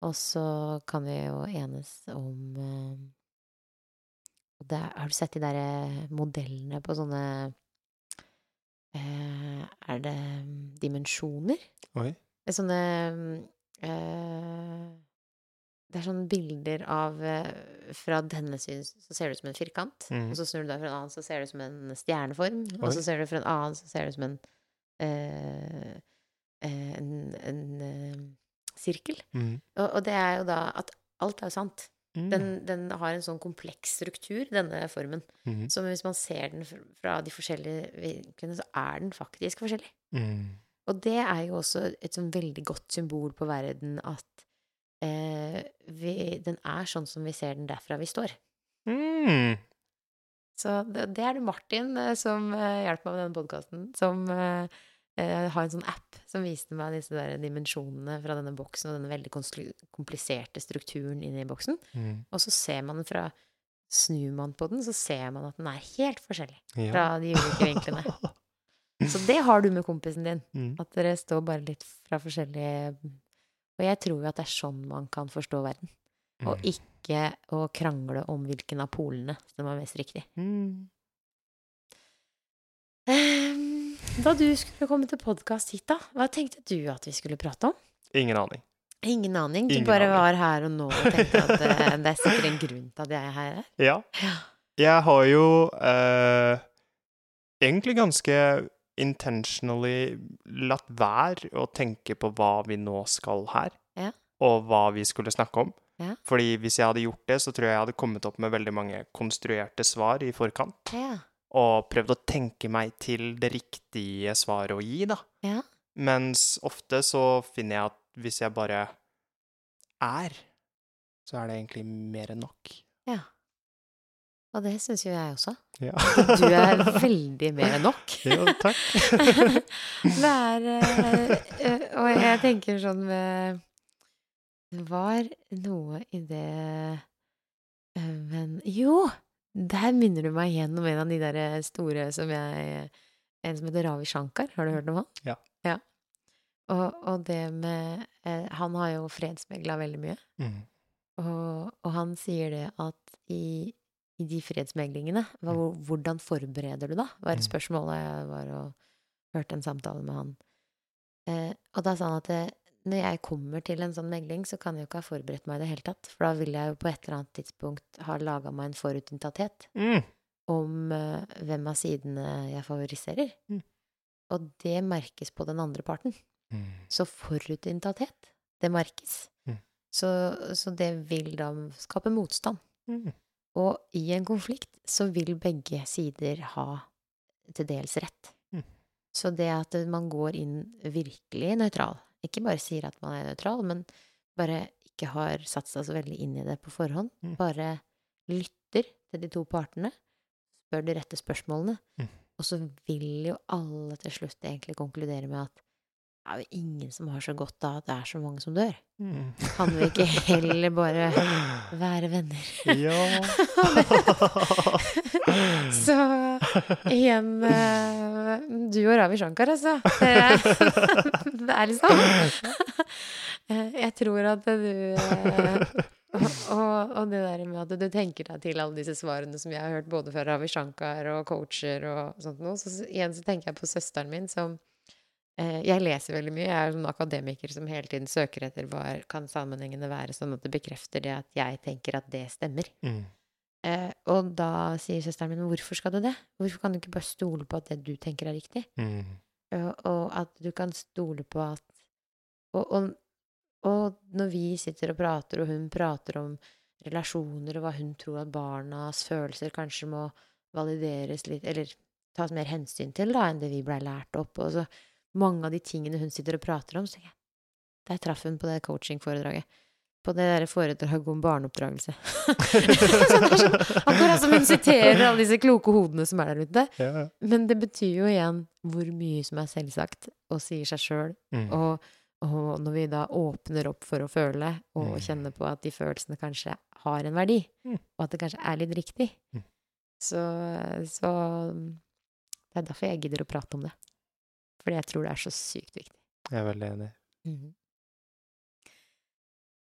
Og så kan vi jo enes om eh, det, Har du sett de derre modellene på sånne eh, Er det mm, dimensjoner? Oi. Er Sånne mm, eh, Det er sånne bilder av Fra denne siden så ser det ut som en firkant. Mm. Og så snur du deg fra en annen, så ser det ut som en stjerneform. Og så ser du fra en annen, så ser det ut som en eh, en, en eh, sirkel. Mm. Og, og det er jo da at alt er jo sant. Mm. Den, den har en sånn kompleks struktur, denne formen. Mm. Så hvis man ser den fra de forskjellige vinklene, så er den faktisk forskjellig. Mm. Og det er jo også et sånn veldig godt symbol på verden at eh, vi, den er sånn som vi ser den derfra vi står. Mm. Så det, det er det Martin eh, som eh, hjelper meg med denne podkasten, som eh, eh, har en sånn app som viste meg disse der dimensjonene fra denne boksen og denne veldig kompliserte strukturen inni boksen. Mm. Og så ser man den fra Snur man på den, så ser man at den er helt forskjellig Ja. fra de ulike vinklene. Så det har du med kompisen din. Mm. At dere står bare litt fra forskjellige Og jeg tror jo at det er sånn man kan forstå verden. Og Mm. ikke å krangle om hvilken av polene som er mest riktig. Mm. Da du skulle komme til podkast hit, da, hva tenkte du at vi skulle prate om? Ingen aning. Ingen aning. Du Ingen bare aning. var her og nå og tenkte at eh, det er sikkert en grunn til at jeg er her. Ja. Ja. Jeg har jo eh, egentlig ganske intentionally latt være å tenke på hva vi nå skal her, Ja. og hva vi skulle snakke om. Ja. Fordi hvis jeg hadde gjort det, så tror jeg jeg hadde kommet opp med veldig mange konstruerte svar i forkant. Ja. Og prøvd å tenke meg til det riktige svaret å gi, da. Ja. Mens ofte så finner jeg at hvis jeg bare er, så er det egentlig mer enn nok. ja. Og det syns jo jeg også. Ja. Du er veldig mer enn nok. Jo, takk. det er eh, eh, Og jeg tenker sånn med Det var noe i det eh, Men jo! Der minner du meg igjen om en av de der store som jeg En som heter Ravi Shankar. Har du hørt om han? Ja. ja. Og, og det med eh, Han har jo fredsmegla veldig mye. Mm. Og, og han sier det at i, i de fredsmeglingene hva, Hvordan forbereder du da? var Mm. spørsmålet. Jeg var og hørte en samtale med han. Eh, og da sa han at det, når jeg kommer til en sånn megling, så kan jeg jo ikke ha forberedt meg i det hele tatt. For da vil jeg jo på et eller annet tidspunkt ha laga meg en forutinntatthet Mm. om uh, hvem av sidene jeg favoriserer. Mm. Og det merkes på den andre parten. Mm. Så forutinntatthet, det merkes. Mm. Så, så det vil da skape motstand. Mm. Og i en konflikt så vil begge sider ha til dels rett. Mm. Så det at man går inn virkelig nøytral, ikke bare sier at man er nøytral, men bare ikke har satt seg så veldig inn i det på forhånd, Mm. bare lytter til de to partene, spør de rette spørsmålene, Mm. og så vil jo alle til slutt egentlig konkludere med at det er jo ingen som har så godt av at det er så mange som dør. Mm. Kan vi ikke heller bare være venner? Ja. Så igjen uh, Du og Ravi Shankar, altså. Det, det er liksom Eh, Jeg tror at du eh, og, og det der med at du tenker deg til alle disse svarene som jeg har hørt både fra Ravi Shankar og coacher og sånt noe. Så igjen så tenker jeg på søsteren min som eh, Jeg leser veldig mye. Jeg er en akademiker som hele tiden søker etter hva kan sammenhengene være, sånn at det bekrefter det at jeg tenker at det stemmer. Mm. Eh, og da sier søsteren min, hvorfor skal du det? Hvorfor kan du ikke bare stole på at det du tenker er riktig? Mm. Og, og at du kan stole på at og, og, og når vi sitter og prater, og hun prater om relasjoner og hva hun tror at barnas følelser kanskje må valideres litt, eller tas mer hensyn til da, enn det vi blei lært opp, og så mange av de tingene hun sitter og prater om, så tenker jeg, der traff hun på det coachingforedraget. På det der foredraget om barneoppdragelse. sånn, akkurat som hun siterer alle disse kloke hodene som er der ute. Ja. Men det betyr jo igjen hvor mye som er selvsagt og sier seg sjøl. Mm. Og, og når vi da åpner opp for å føle og Mm. kjenne på at de følelsene kanskje har en verdi, Mm. og at det kanskje er litt riktig, Mm. så, så Det er derfor jeg gidder å prate om det. Fordi jeg tror det er så sykt viktig. Jeg er veldig enig. Mhm.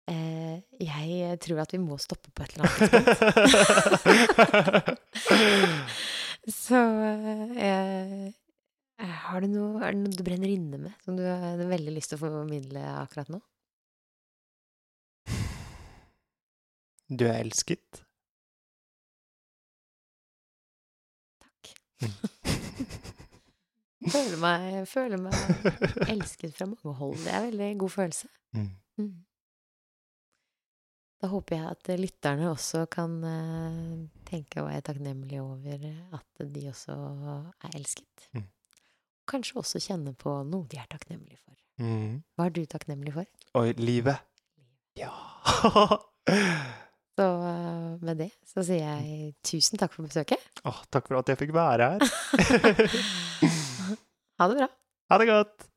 Eh, jeg tror at vi må stoppe på et eller annet tidspunkt. Så eh, har du noe, er det noe du brenner inne med, som du har veldig lyst til å formidle akkurat nå? Du er elsket. Takk. Føler meg, føler meg elsket fra mange hold. Det er en veldig god følelse. Mm. Da håper jeg at lytterne også kan eh, tenke og være takknemlige over at de også er elsket. Mm. Kanskje også kjenne på noe de er takknemlige for. Mm. Hva er du takknemlig for? Oi, livet. Ja. Så eh, med det så sier jeg tusen takk for besøket. Åh, takk for at jeg fikk være her. Ha det bra. Ha det godt.